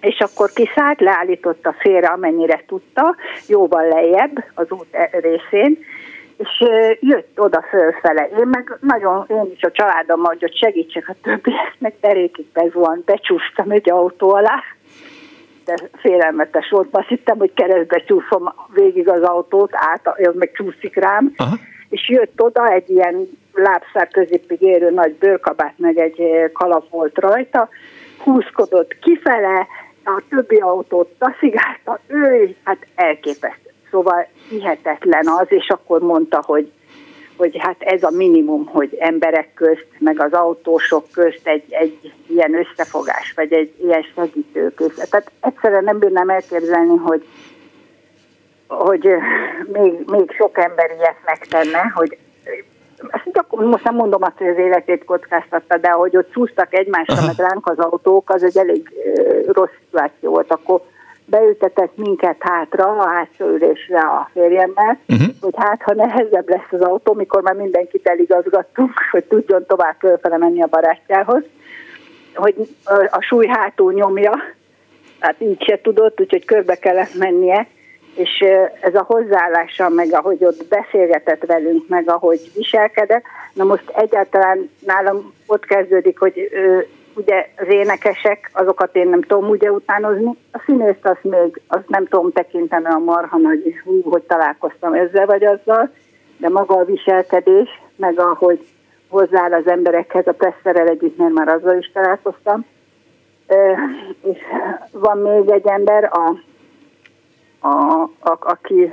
és akkor kiszállt, leállította félre, amennyire tudta, jóval lejjebb az út e- részén, és jött oda fölfele. Én meg nagyon, én is a családommal, hogy segítsek a többieknek, derékig van, becsúsztam egy autó alá, de félelmetes volt. Azt hittem, hogy keresztbe csúszom végig az autót, át, az meg csúszik rám, Aha. és jött oda egy ilyen lábszár középig érő nagy bőrkabát, meg egy kalap volt rajta, húzkodott kifele, a többi autót taszigálta, ő, hát elképesztő Szóval hihetetlen az, és akkor mondta, hogy hogy hát ez a minimum, hogy emberek közt, meg az autósok közt egy, egy ilyen összefogás, vagy egy ilyen segítőkész. Tehát egyszerűen nem bírnám elképzelni, hogy, hogy még, még sok ember ilyet megtenne, hogy ezt gyakor, most nem mondom azt, hogy az életét kockáztatta, de hogy ott csúsztak egymásra, meg ránk az autók, az egy elég rossz szituáció volt. Akkor beültetett minket hátra, a hátsó ülésre a férjemmel, uh-huh. hogy hát, ha nehezebb lesz az autó, mikor már mindenkit eligazgattunk, <laughs> hogy tudjon tovább fölfele menni a barátjához, hogy a súly hátul nyomja, hát így se tudott, úgyhogy körbe kellett mennie, és ez a hozzáállása, meg ahogy ott beszélgetett velünk, meg ahogy viselkedett, na most egyáltalán nálam ott kezdődik, hogy ugye az énekesek, azokat én nem tudom ugye utánozni, a színészt azt még, azt nem tudom tekinteni a marha nagy, hú, hogy találkoztam ezzel vagy azzal, de maga a viselkedés, meg ahogy hozzááll az emberekhez, a presszerrel együtt, mert már azzal is találkoztam. És van még egy ember, a, a, a, aki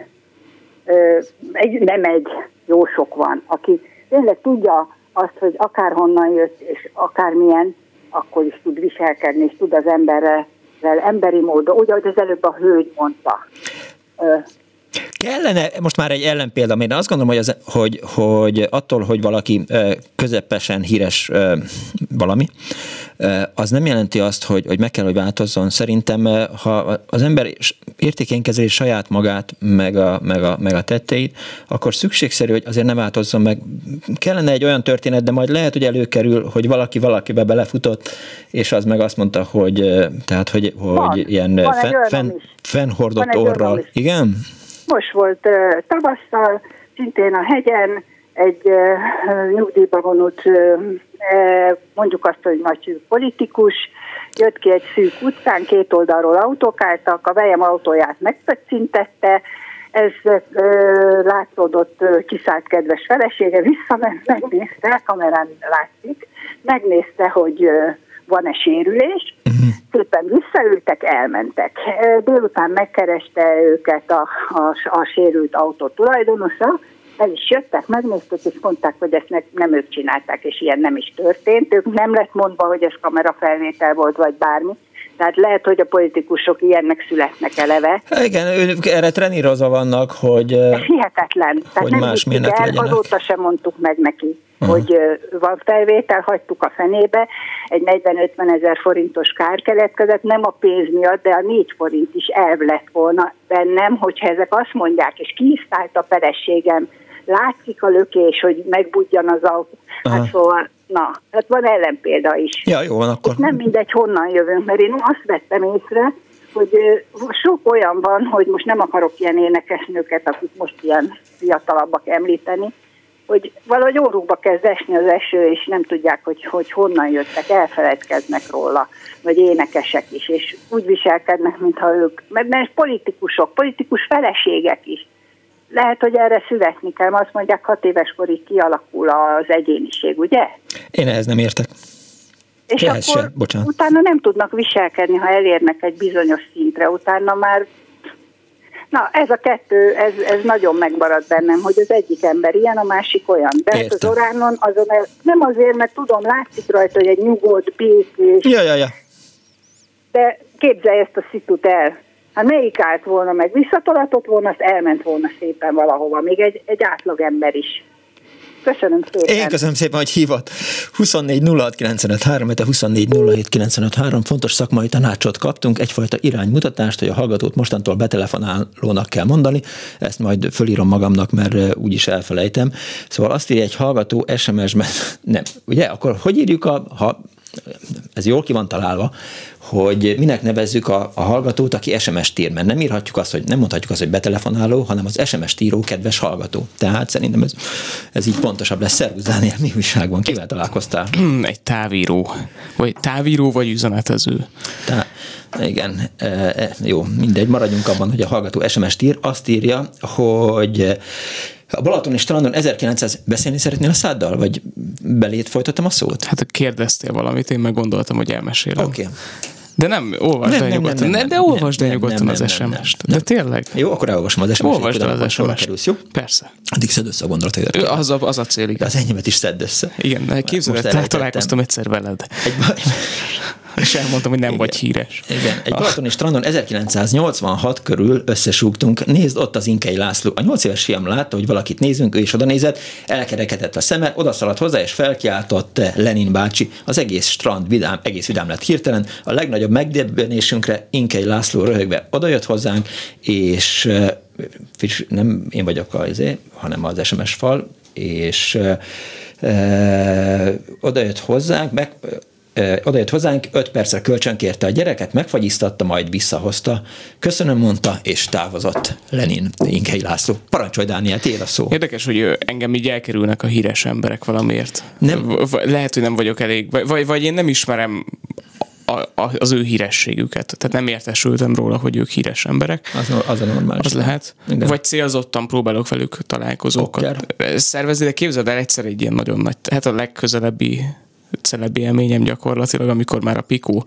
egy, nem egy, jó sok van, aki tényleg tudja azt, hogy akárhonnan jött, és akármilyen akkor is tud viselkedni, és tud az emberrel emberi módon, úgy, ahogy az előbb a hölgy mondta. Kellene, most már egy ellenpélda, én azt gondolom, hogy, az, hogy, hogy attól, hogy valaki közepesen híres valami, az nem jelenti azt, hogy, hogy meg kell, hogy változzon. Szerintem, ha az ember értékén kezeli saját magát, meg a, meg, a, meg a tetteit, akkor szükségszerű, hogy azért ne változzon meg. Kellene egy olyan történet, de majd lehet, hogy előkerül, hogy valaki valakibe belefutott, és az meg azt mondta, hogy tehát, hogy, hogy van, ilyen van fen, fen, fennhordott orral. Igen? Most volt tavasszal, szintén a hegyen, egy nyugdíjba vonult, mondjuk azt, hogy nagy politikus, jött ki egy szűk utcán, két oldalról autók álltak, a vejem autóját megpöccintette, ez látszódott, ö, kiszállt kedves felesége, visszament, megnézte, kamerán látszik, megnézte, hogy van-e sérülés, uh-huh. szépen visszaültek, elmentek. Délután megkereste őket a, a, a sérült autó tulajdonosa, el is jöttek, megnézték, és mondták, hogy ezt ne, nem ők csinálták, és ilyen nem is történt. Ők nem lett mondva, hogy ez kamerafelvétel volt, vagy bármi. Tehát lehet, hogy a politikusok ilyennek születnek eleve. Igen, ők erre trenírozva vannak, hogy, hihetetlen. Tehát hogy nem más el, legyenek. azóta sem mondtuk meg neki, uh-huh. hogy van felvétel, hagytuk a fenébe, egy 40-50 ezer forintos kár keletkezett, nem a pénz miatt, de a 4 forint is elv lett volna bennem, hogyha ezek azt mondják, és kiszállt a perességem, látszik a lökés, hogy megbudjan az autó. Hát szóval, na, hát van ellenpélda is. Ja, jó van akkor. Itt nem mindegy, honnan jövünk, mert én azt vettem észre, hogy sok olyan van, hogy most nem akarok ilyen énekesnőket, akik most ilyen fiatalabbak említeni, hogy valahogy órukba kezd esni az eső, és nem tudják, hogy, hogy honnan jöttek, elfeledkeznek róla, vagy énekesek is, és úgy viselkednek, mintha ők, mert, mert politikusok, politikus feleségek is lehet, hogy erre születni kell, azt mondják, hat éves korig kialakul az egyéniség, ugye? Én ehhez nem értek. És ehhez akkor se, bocsánat. utána nem tudnak viselkedni, ha elérnek egy bizonyos szintre, utána már Na, ez a kettő, ez, ez nagyon megmarad bennem, hogy az egyik ember ilyen, a másik olyan. De Értem. az oránon azon el, nem azért, mert tudom, látszik rajta, hogy egy nyugodt, békés. Ja, ja, ja. De képzelj ezt a szitut el. Hát melyik állt volna meg, visszatolatott volna, azt elment volna szépen valahova, még egy, egy átlag ember is. Köszönöm szépen. Én köszönöm szépen, hogy hívott. 24 06 95 3, 24 07 95 3, fontos szakmai tanácsot kaptunk, egyfajta iránymutatást, hogy a hallgatót mostantól betelefonálónak kell mondani, ezt majd fölírom magamnak, mert úgyis elfelejtem. Szóval azt írja egy hallgató SMS-ben, <laughs> nem, ugye, akkor hogy írjuk a, ha ez jól ki van találva, hogy minek nevezzük a, a hallgatót, aki SMS-t ír, mert nem írhatjuk azt, hogy nem mondhatjuk azt, hogy betelefonáló, hanem az SMS-t író kedves hallgató. Tehát szerintem ez, ez így pontosabb lesz. Szervusz, Dániel, mi újságban? Kivel találkoztál? <clears throat> Egy távíró. Vagy távíró, vagy üzenetező. Tá, igen, e, e, jó, mindegy, maradjunk abban, hogy a hallgató SMS-t ír. Azt írja, hogy a Balaton és strandon 1900 beszélni szeretnél a száddal, vagy belét folytattam a szót? Hát kérdeztél valamit, én meg gondoltam, hogy elmesélem. Oké. Okay. De nem, olvasd Nem, el nem, nyugodtan. nem, Ne, nem, de nem, olvasd el nem, nyugodtan nem, az nem, SMS-t. nem, De tényleg? Jó, akkor elolvasom az SMS-t. Olvasd el az SMS-t. jó? Persze. Addig szedd össze a gondolatodat. Ő, Az a, az a cél, De igen. az enyémet is szedd össze. Igen, de képzeld, találkoztam egyszer veled. Egy, <laughs> És elmondtam, hogy nem Igen. vagy híres. Igen, egy balatoni strandon 1986 körül összesúgtunk, nézd ott az Inkei László. A nyolc éves fiam látta, hogy valakit nézünk, ő is oda nézett, elkerekedett a szeme, odaszaladt hozzá, és felkiáltott Lenin bácsi. Az egész strand vidám, egész vidám lett hirtelen. A legnagyobb megdebbenésünkre Inkei László röhögve odajött hozzánk, és nem én vagyok az, izé, hanem az SMS fal, és eh, eh, odajött hozzánk, meg, Ö, odajött hozzánk, öt percre kölcsön kérte a gyereket, megfagyiztatta, majd visszahozta. Köszönöm, mondta, és távozott Lenin Inkei László. Parancsolj, Dániel, tiéd a szó. Érdekes, hogy engem így elkerülnek a híres emberek valamiért. Nem. Lehet, hogy nem vagyok elég, vagy, vagy, én nem ismerem a, a, az ő hírességüket. Tehát nem értesültem róla, hogy ők híres emberek. Az, az a normális. Az lehet. Igen. Vagy célzottan próbálok velük találkozókat szervezni, de képzeld el egyszer egy ilyen nagyon nagy, hát a legközelebbi celeb élményem gyakorlatilag, amikor már a Pikó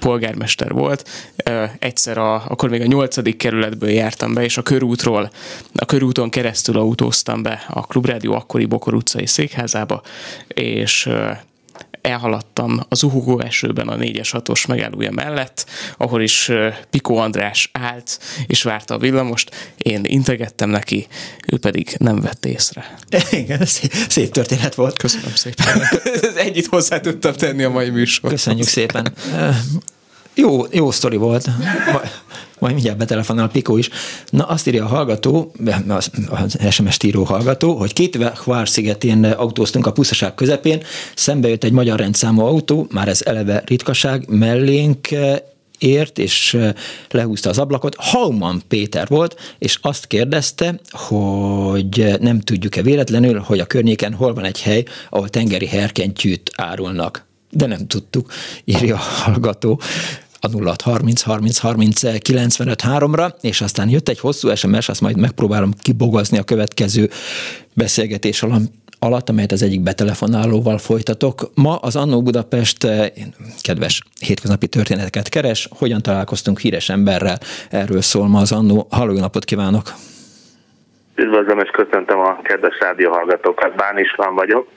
polgármester volt. Egyszer, a, akkor még a nyolcadik kerületből jártam be, és a körútról, a körúton keresztül autóztam be a Klubrádió akkori Bokor utcai székházába, és elhaladtam az uhugó esőben a 4-es 6-os megállója mellett, ahol is Pikó András állt, és várta a villamost, én integettem neki, ő pedig nem vett észre. <laughs> Igen, szép, történet volt. Köszönöm szépen. <laughs> Ennyit hozzá tudtam tenni a mai műsor. Köszönjük szépen. Jó, jó sztori volt. <laughs> Majd, mindjárt betelefonál Pikó is. Na, azt írja a hallgató, az, az SMS író hallgató, hogy két Hvár szigetén autóztunk a puszaság közepén, szembe jött egy magyar rendszámú autó, már ez eleve ritkaság, mellénk eh, ért, és eh, lehúzta az ablakot. Hauman Péter volt, és azt kérdezte, hogy nem tudjuk-e véletlenül, hogy a környéken hol van egy hely, ahol tengeri herkentyűt árulnak. De nem tudtuk, írja a hallgató a 0 30 30 30 95 3-ra, és aztán jött egy hosszú SMS, azt majd megpróbálom kibogozni a következő beszélgetés alatt, amelyet az egyik betelefonálóval folytatok. Ma az Annó Budapest eh, kedves hétköznapi történeteket keres, hogyan találkoztunk híres emberrel, erről szól ma az Annó. Halló, napot kívánok! Üdvözlöm és köszöntöm a kedves rádióhallgatókat. Bán István vagyok.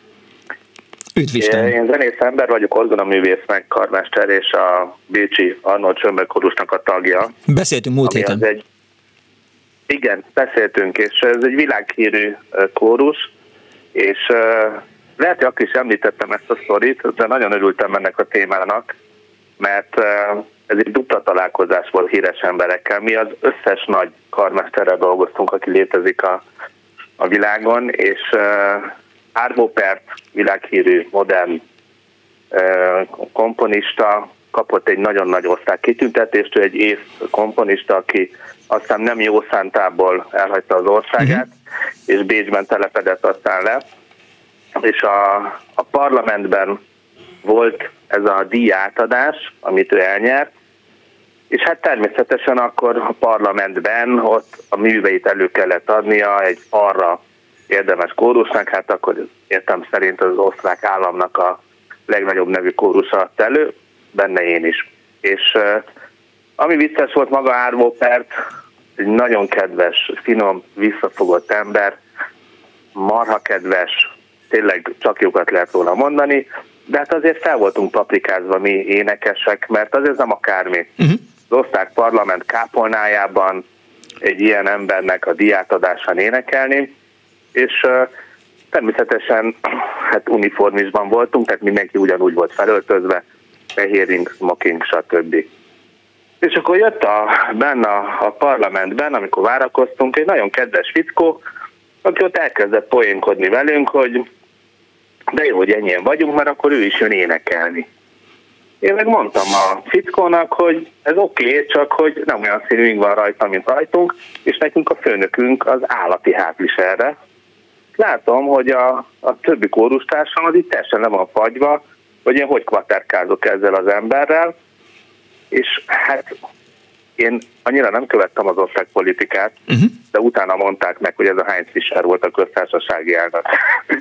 Üdv Isten! Én zenész ember vagyok, orgonaművész, meg karmester, és a Bécsi Arnold Csömbek korusnak a tagja. Beszéltünk múlt héten. egy, igen, beszéltünk, és ez egy világhírű kórus, és lehet, hogy akkor is említettem ezt a sztorit, de nagyon örültem ennek a témának, mert ez egy dupla találkozás volt híres emberekkel. Mi az összes nagy karmesterrel dolgoztunk, aki létezik a, a világon, és Arvo Pärt, világhírű, modern komponista, kapott egy nagyon nagy osztály kitüntetést, ő egy ész komponista, aki aztán nem jó szántából elhagyta az országát, és Bécsben telepedett aztán le, és a, a parlamentben volt ez a díjátadás, amit ő elnyert, és hát természetesen akkor a parlamentben ott a műveit elő kellett adnia egy arra érdemes kórusnak, hát akkor értem szerint az osztrák államnak a legnagyobb nevű kórus adta elő, benne én is. És ami vicces volt maga Árvó Pert, egy nagyon kedves, finom, visszafogott ember, marha kedves, tényleg csak jókat lehet róla mondani, de hát azért fel voltunk paprikázva mi énekesek, mert azért nem akármi. Uh-huh. Az osztrák parlament kápolnájában egy ilyen embernek a diátadásán énekelni, és természetesen <clears throat> hát uniformisban voltunk, tehát mindenki ugyanúgy volt felöltözve, fehéring, smoking, stb. És akkor jött a, benne a, parlamentben, amikor várakoztunk, egy nagyon kedves fickó, aki ott elkezdett poénkodni velünk, hogy de jó, hogy ennyien vagyunk, mert akkor ő is jön énekelni. Én meg mondtam a fickónak, hogy ez oké, okay, csak hogy nem olyan színünk van rajta, mint rajtunk, és nekünk a főnökünk az állati hátviselre. Látom, hogy a, a többi kórustársam az itt teljesen le van fagyva, hogy én hogy kvaterkázok ezzel az emberrel, és hát én annyira nem követtem az országpolitikát, uh-huh. de utána mondták meg, hogy ez a Heinz Fischer volt a köztársasági elnök.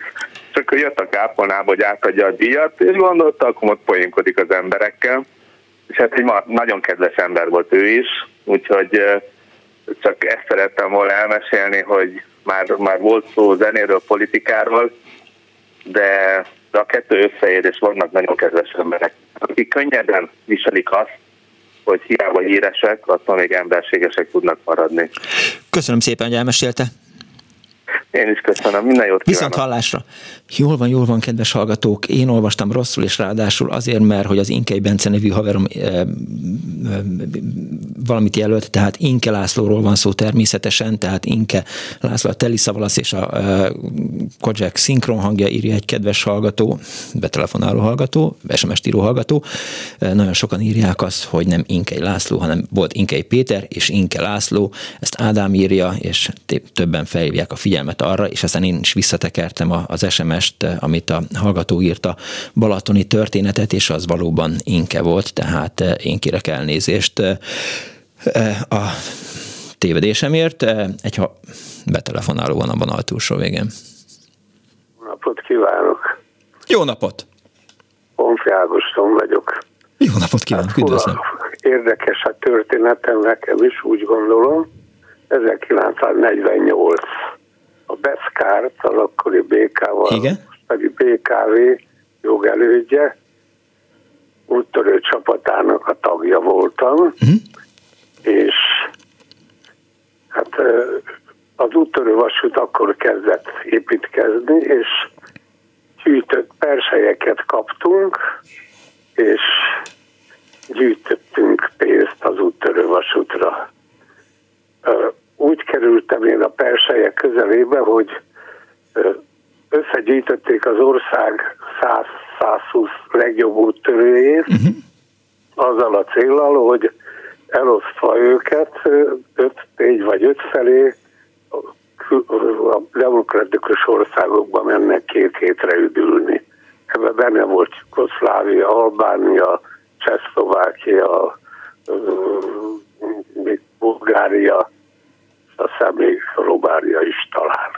<laughs> Csak ő jött a kápolnába, hogy átadja a díjat, és gondolta, akkor ott poénkodik az emberekkel. és hát egy nagyon kedves ember volt ő is, úgyhogy csak ezt szerettem volna elmesélni, hogy már, már volt szó zenéről, politikáról, de, de a kettő összeér, és vannak nagyon kedves emberek, akik könnyebben viselik azt, hogy hiába híresek, attól még emberségesek tudnak maradni. Köszönöm szépen, hogy elmesélte. Én is köszönöm, minden jót. Viszont hallásra. Jól van, jól van, kedves hallgatók. Én olvastam rosszul, és ráadásul azért, mert hogy az Inkei Bence nevű haverom e, e, valamit jelölt, tehát Inke Lászlóról van szó természetesen, tehát Inke László a Telisza Valasz és a e, Kodzsek szinkron hangja írja egy kedves hallgató, betelefonáló hallgató, SMS író hallgató. E, nagyon sokan írják azt, hogy nem Inkei László, hanem volt Inkei Péter és Inke László. Ezt Ádám írja, és többen felhívják a figyelmet arra, és aztán én is visszatekertem az SMS SMS-t, amit a hallgató írta, balatoni történetet, és az valóban Inke volt, tehát eh, én kérek elnézést eh, eh, a tévedésemért. Egy ha betelefonáló van a vonal túlsó végén. Jó napot kívánok! Jó napot! Ponfi Ágoston vagyok. Jó napot kívánok, hát, üdvözlöm! Érdekes a történetem nekem is, úgy gondolom. 1948 a Beszkárt, az akkori BK-val, Igen? BKV jogelődje, úttörő csapatának a tagja voltam, uh-huh. és hát az úttörő vasút akkor kezdett építkezni, és gyűjtött perselyeket kaptunk, és gyűjtöttünk pénzt az úttörő vasútra úgy kerültem én a perselyek közelébe, hogy összegyűjtötték az ország 100-120 legjobb úttörőjét, uh-huh. azzal a célral, hogy elosztva őket öt, négy vagy öt felé a demokratikus országokban mennek két hétre üdülni. Ebben benne volt Jugoszlávia, Albánia, Csehszlovákia, Bulgária, aztán még Robária is talán.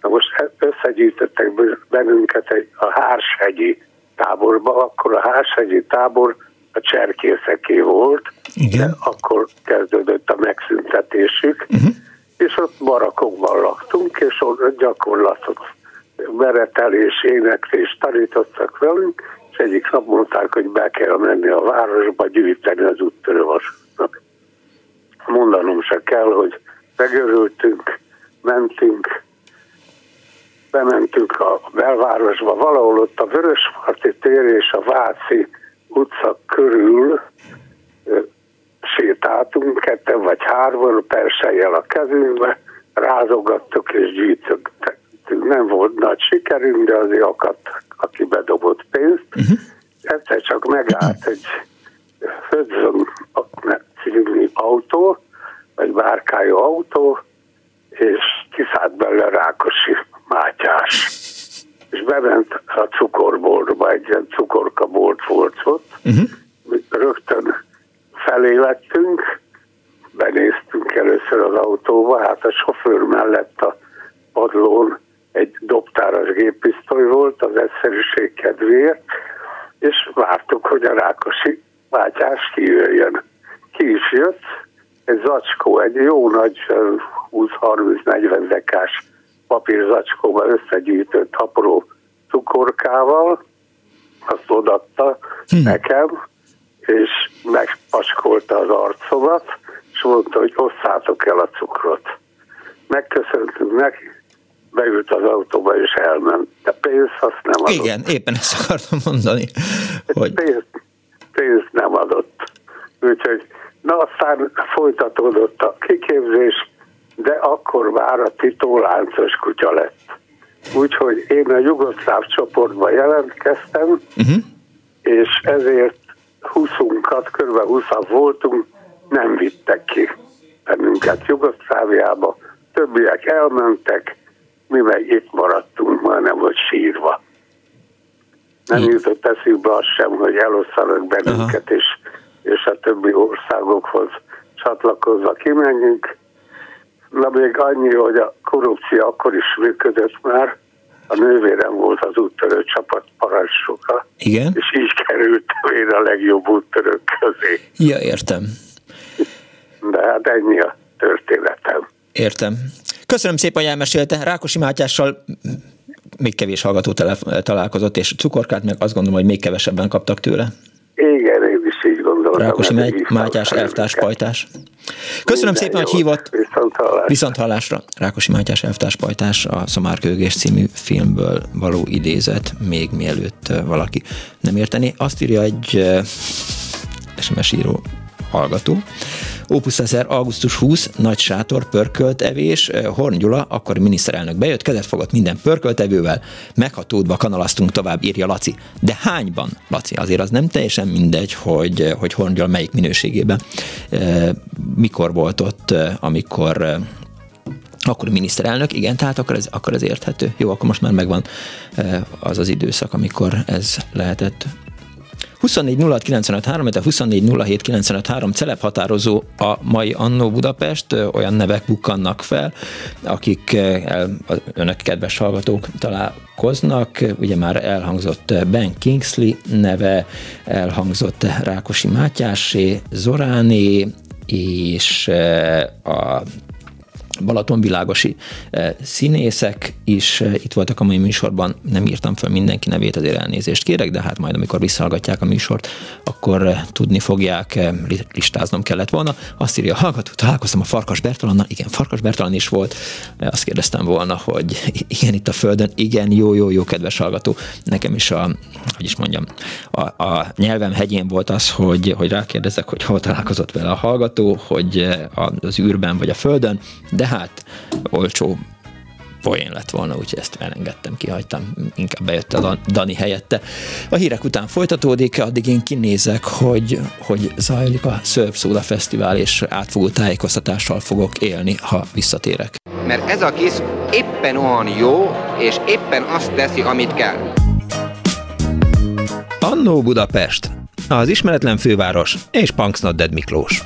Na most összegyűjtöttek bennünket egy, a Hárshegyi táborba, akkor a Hárshegyi tábor a cserkészeké volt, Igen. de akkor kezdődött a megszüntetésük, uh-huh. és ott barakokban laktunk, és ott gyakorlatot meretelés, éneklés tanítottak velünk, és egyik nap mondták, hogy be kell menni a városba gyűjteni az úttörővasútnak. Mondanom se kell, hogy megörültünk, mentünk, bementünk a belvárosba, valahol ott a Vörösmarty tér és a Váci utca körül sétáltunk, ketten vagy hárman, persejjel a kezünkbe, rázogattuk és gyűjtöttük. Nem volt nagy sikerünk, de azért akadt, aki bedobott pénzt. Uh-huh. Egyszer csak megállt egy Hudson című autó, egy bárkájú autó, és kiszállt belőle Rákosi Mátyás. És bement a cukorboltba, egy ilyen cukorkabolt volt ott. Uh-huh. Rögtön felé lettünk, benéztünk először az autóba, hát a sofőr mellett a padlón egy dobtáras géppisztoly volt az egyszerűség kedvéért, és vártuk, hogy a Rákosi Mátyás kijöjjön. Ki is jött, egy zacskó, egy jó nagy 20-30-40 dekás papírzacskóba összegyűjtött apró cukorkával, azt odatta hm. nekem, és megpaskolta az arcomat, és mondta, hogy osszátok el a cukrot. Megköszöntünk neki, beült az autóba és elment. De pénzt azt nem adott. Igen, éppen ezt akartam mondani. Hogy... Pénzt, pénzt nem adott. Úgyhogy Na aztán folytatódott a kiképzés, de akkor már a Tito láncos kutya lett. Úgyhogy én a jugoszláv csoportba jelentkeztem, uh-huh. és ezért 20-unkat, kb. 20 voltunk, nem vittek ki bennünket Jugoszláviába. Többiek elmentek, mi meg itt maradtunk, már nem volt sírva. Nem jutott eszükbe az sem, hogy elosszanak bennünket, uh-huh. és és a többi országokhoz csatlakozva kimenjünk. Na még annyi, hogy a korrupció akkor is működött már, a nővérem volt az úttörő csapat parancsnoka. Igen. És így kerültem én a legjobb úttörők közé. Ja, értem. De hát ennyi a történetem. Értem. Köszönöm szépen, hogy elmesélte. Rákosi Mátyással még kevés hallgató találkozott, és cukorkát meg azt gondolom, hogy még kevesebben kaptak tőle. Igen, Rákosi Mátyás, elvtárs, pajtás. Köszönöm szépen, hogy hívott. Viszont hallásra. Viszont hallásra. Rákosi Mátyás, elvtárs, pajtás, a Szomárkőgés című filmből való idézet, még mielőtt valaki nem érteni. Azt írja egy SMS író hallgató. Opus 1000, augusztus 20, nagy sátor, pörkölt evés, Horn Gyula, akkor miniszterelnök bejött, kezet fogott minden pörkölt evővel, meghatódva kanalaztunk tovább, írja Laci. De hányban, Laci? Azért az nem teljesen mindegy, hogy, hogy Horn Gyula melyik minőségében, mikor volt ott, amikor akkor miniszterelnök, igen, tehát akkor ez, akkor ez érthető. Jó, akkor most már megvan az az időszak, amikor ez lehetett 24 06 95 3, de 24 07 95 3 celeb határozó a mai Annó Budapest, olyan nevek bukkannak fel, akik el, önök kedves hallgatók találkoznak, ugye már elhangzott Ben Kingsley neve, elhangzott Rákosi Mátyásé, Zoráné, és a balatonvilágosi eh, színészek is eh, itt voltak a mai műsorban, nem írtam fel mindenki nevét, azért elnézést kérek, de hát majd amikor visszahallgatják a műsort, akkor eh, tudni fogják, listáznom kellett volna. Azt írja, hallgató, találkoztam a Farkas Bertalannal, igen, Farkas Bertalan is volt, azt kérdeztem volna, hogy igen, itt a Földön, igen, jó, jó, jó, kedves hallgató, nekem is a, hogy is mondjam, a, a nyelvem hegyén volt az, hogy, hogy rákérdezek, hogy hol találkozott vele a hallgató, hogy az űrben vagy a Földön, de hát olcsó poén lett volna, úgyhogy ezt elengedtem, kihagytam, inkább bejött a Dani helyette. A hírek után folytatódik, addig én kinézek, hogy, hogy zajlik a Surf Soda Fesztivál, és átfogó tájékoztatással fogok élni, ha visszatérek. Mert ez a kis éppen olyan jó, és éppen azt teszi, amit kell. Annó Budapest, az ismeretlen főváros és Punks Dead Miklós.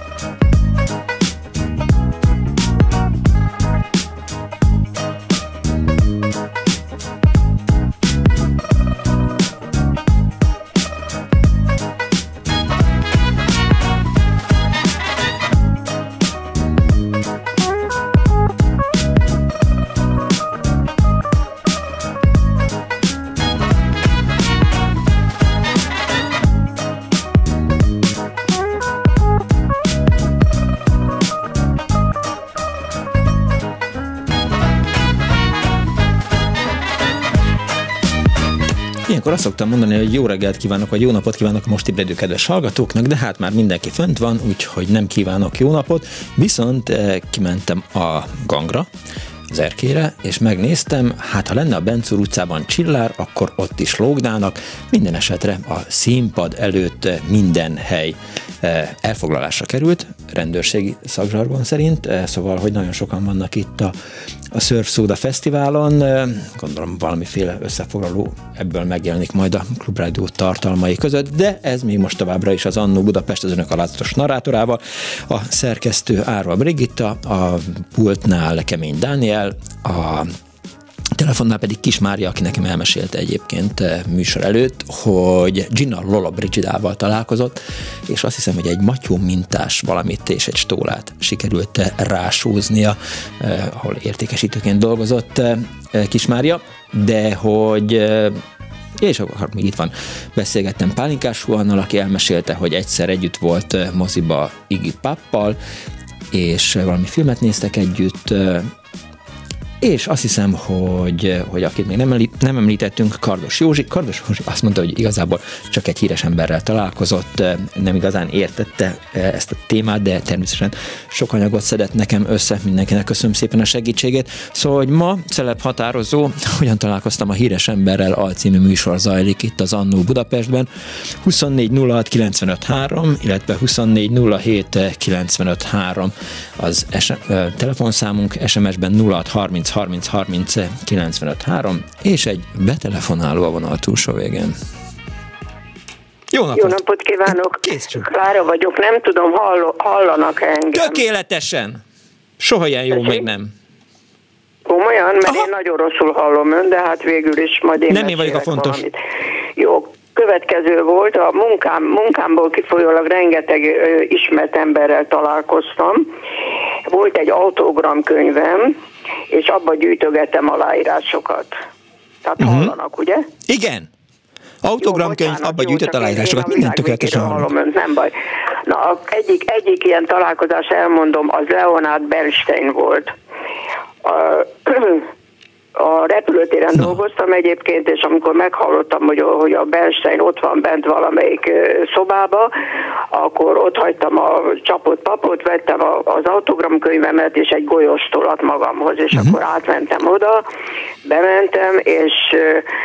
Ilyenkor azt szoktam mondani, hogy jó reggelt kívánok, vagy jó napot kívánok a most ébredő kedves hallgatóknak, de hát már mindenki fönt van, úgyhogy nem kívánok jó napot, viszont eh, kimentem a gangra, az erkére, és megnéztem, hát ha lenne a Bencúr utcában csillár, akkor ott is lógnának, minden esetre a színpad előtt minden hely eh, elfoglalásra került, rendőrségi szakzsargon szerint, eh, szóval, hogy nagyon sokan vannak itt a, a Surf Soda Fesztiválon, eh, gondolom valamiféle összefoglaló ebből megjelenik majd a Klubrádió tartalmai között, de ez még most továbbra is az Annó Budapest az önök alázatos narrátorával, a szerkesztő Árva Brigitta, a pultnál Kemény Dániel, a telefonnál pedig Kis Mária, aki nekem elmesélte egyébként eh, műsor előtt, hogy Gina Lola Brigidával találkozott, és azt hiszem, hogy egy matyó mintás valamit és egy stólát sikerült eh, rásúznia, eh, ahol értékesítőként dolgozott Kis Mária, de hogy és akkor még itt van, beszélgettem Pálinkás Huannal, aki elmesélte, hogy egyszer együtt volt moziba Iggy Pappal, és valami filmet néztek együtt, és azt hiszem, hogy, hogy akit még nem, említ, nem említettünk, Kardos Józsi. Kardos Józsi azt mondta, hogy igazából csak egy híres emberrel találkozott, nem igazán értette ezt a témát, de természetesen sok anyagot szedett nekem össze, mindenkinek köszönöm szépen a segítségét. Szóval, hogy ma celeb határozó, hogyan találkoztam a híres emberrel, alcímű műsor zajlik itt az Annó Budapestben. 24 06 95 3, illetve 24 07 95 3 az es- telefonszámunk, SMS-ben 06 30 30 30 95 3, és egy betelefonáló a vonal túlsó végén. Jó napot! Jó napot kívánok! Kész csak. Klára vagyok, nem tudom, hall, hallanak engem. Tökéletesen! Soha ilyen jó még nem. Komolyan, mert Aha. én nagyon rosszul hallom ön, de hát végül is majd én Nem én vagyok a fontos. Valamit. Jó, következő volt, a munkám, munkámból kifolyólag rengeteg ö, ismert emberrel találkoztam. Volt egy autogramkönyvem, és abba gyűjtögettem aláírásokat. Tehát uh-huh. hallanak, ugye? Igen. Autogramkönyv, abba gyűjtött aláírásokat, minden tökéletesen hallom. Ön, nem baj. Na, egyik, egyik ilyen találkozás elmondom, az Leonard Bernstein volt. A, <clears throat> a repülőtéren no. dolgoztam egyébként, és amikor meghallottam, hogy, hogy a Bernstein ott van bent valamelyik szobába, akkor ott hagytam a csapott papot, vettem az autogramkönyvemet és egy golyóstolat magamhoz, és uh-huh. akkor átmentem oda, bementem, és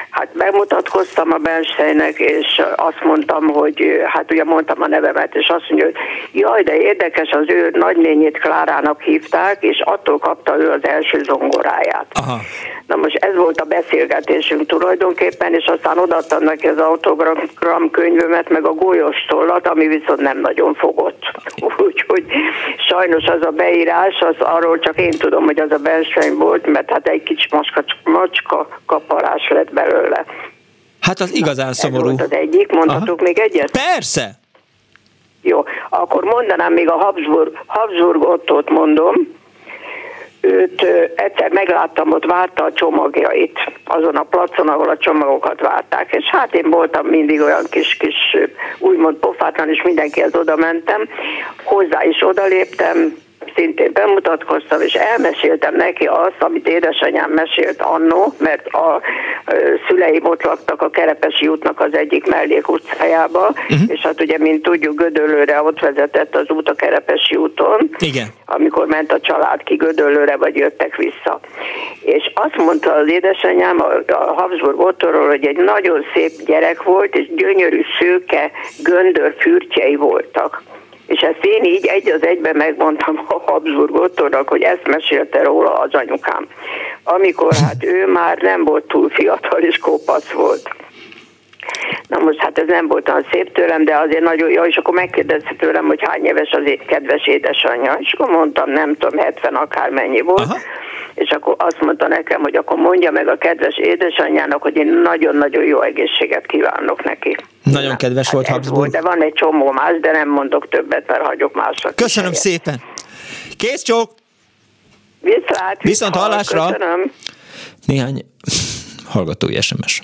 hát bemutatkoztam a Bernsteinnek, és azt mondtam, hogy hát ugye mondtam a nevemet, és azt mondja, hogy jaj, de érdekes, az ő nagynényét Klárának hívták, és attól kapta ő az első zongoráját. Aha. Na most ez volt a beszélgetésünk tulajdonképpen, és aztán odaadtam neki az autogram könyvömet, meg a golyós tollat, ami viszont nem nagyon fogott. <laughs> Úgyhogy sajnos az a beírás, az arról csak én tudom, hogy az a belsőny volt, mert hát egy kicsi macska, macska kaparás lett belőle. Hát az igazán Na, szomorú. Ez volt az egyik, mondhatok Aha. még egyet? Persze! Jó, akkor mondanám még a Habsburg, Habsburg Ottót mondom, őt egyszer megláttam, ott várta a csomagjait, azon a placon, ahol a csomagokat várták, és hát én voltam mindig olyan kis-kis, úgymond pofátlan, és mindenkihez oda mentem, hozzá is odaléptem, szintén bemutatkoztam, és elmeséltem neki azt, amit édesanyám mesélt annó, mert a szüleim ott laktak a Kerepesi útnak az egyik mellék utcájába, uh-huh. és hát ugye, mint tudjuk, Gödöllőre ott vezetett az út a Kerepesi úton, Igen. amikor ment a család ki Gödöllőre, vagy jöttek vissza. És azt mondta az édesanyám a, a Habsburg Ottorról, hogy egy nagyon szép gyerek volt, és gyönyörű szőke göndör fürtjei voltak. És ezt én így egy az egyben megmondtam a Habsburg Ottónak, hogy ezt mesélte róla az anyukám. Amikor hát ő már nem volt túl fiatal és kopasz volt. Na most hát ez nem volt olyan szép tőlem, de azért nagyon jó, és akkor megkérdezte tőlem, hogy hány éves az kedves édesanyja. És akkor mondtam, nem tudom, 70 akármennyi volt. Aha. És akkor azt mondta nekem, hogy akkor mondja meg a kedves édesanyjának, hogy én nagyon-nagyon jó egészséget kívánok neki. Nagyon Na, kedves hát volt Habsburg. Volt, de van egy csomó más, de nem mondok többet, mert hagyok másra. Köszönöm szépen. Kész csók! Viszlát, Viszont hallásra! Köszönöm. Néhány hallgatói SMS.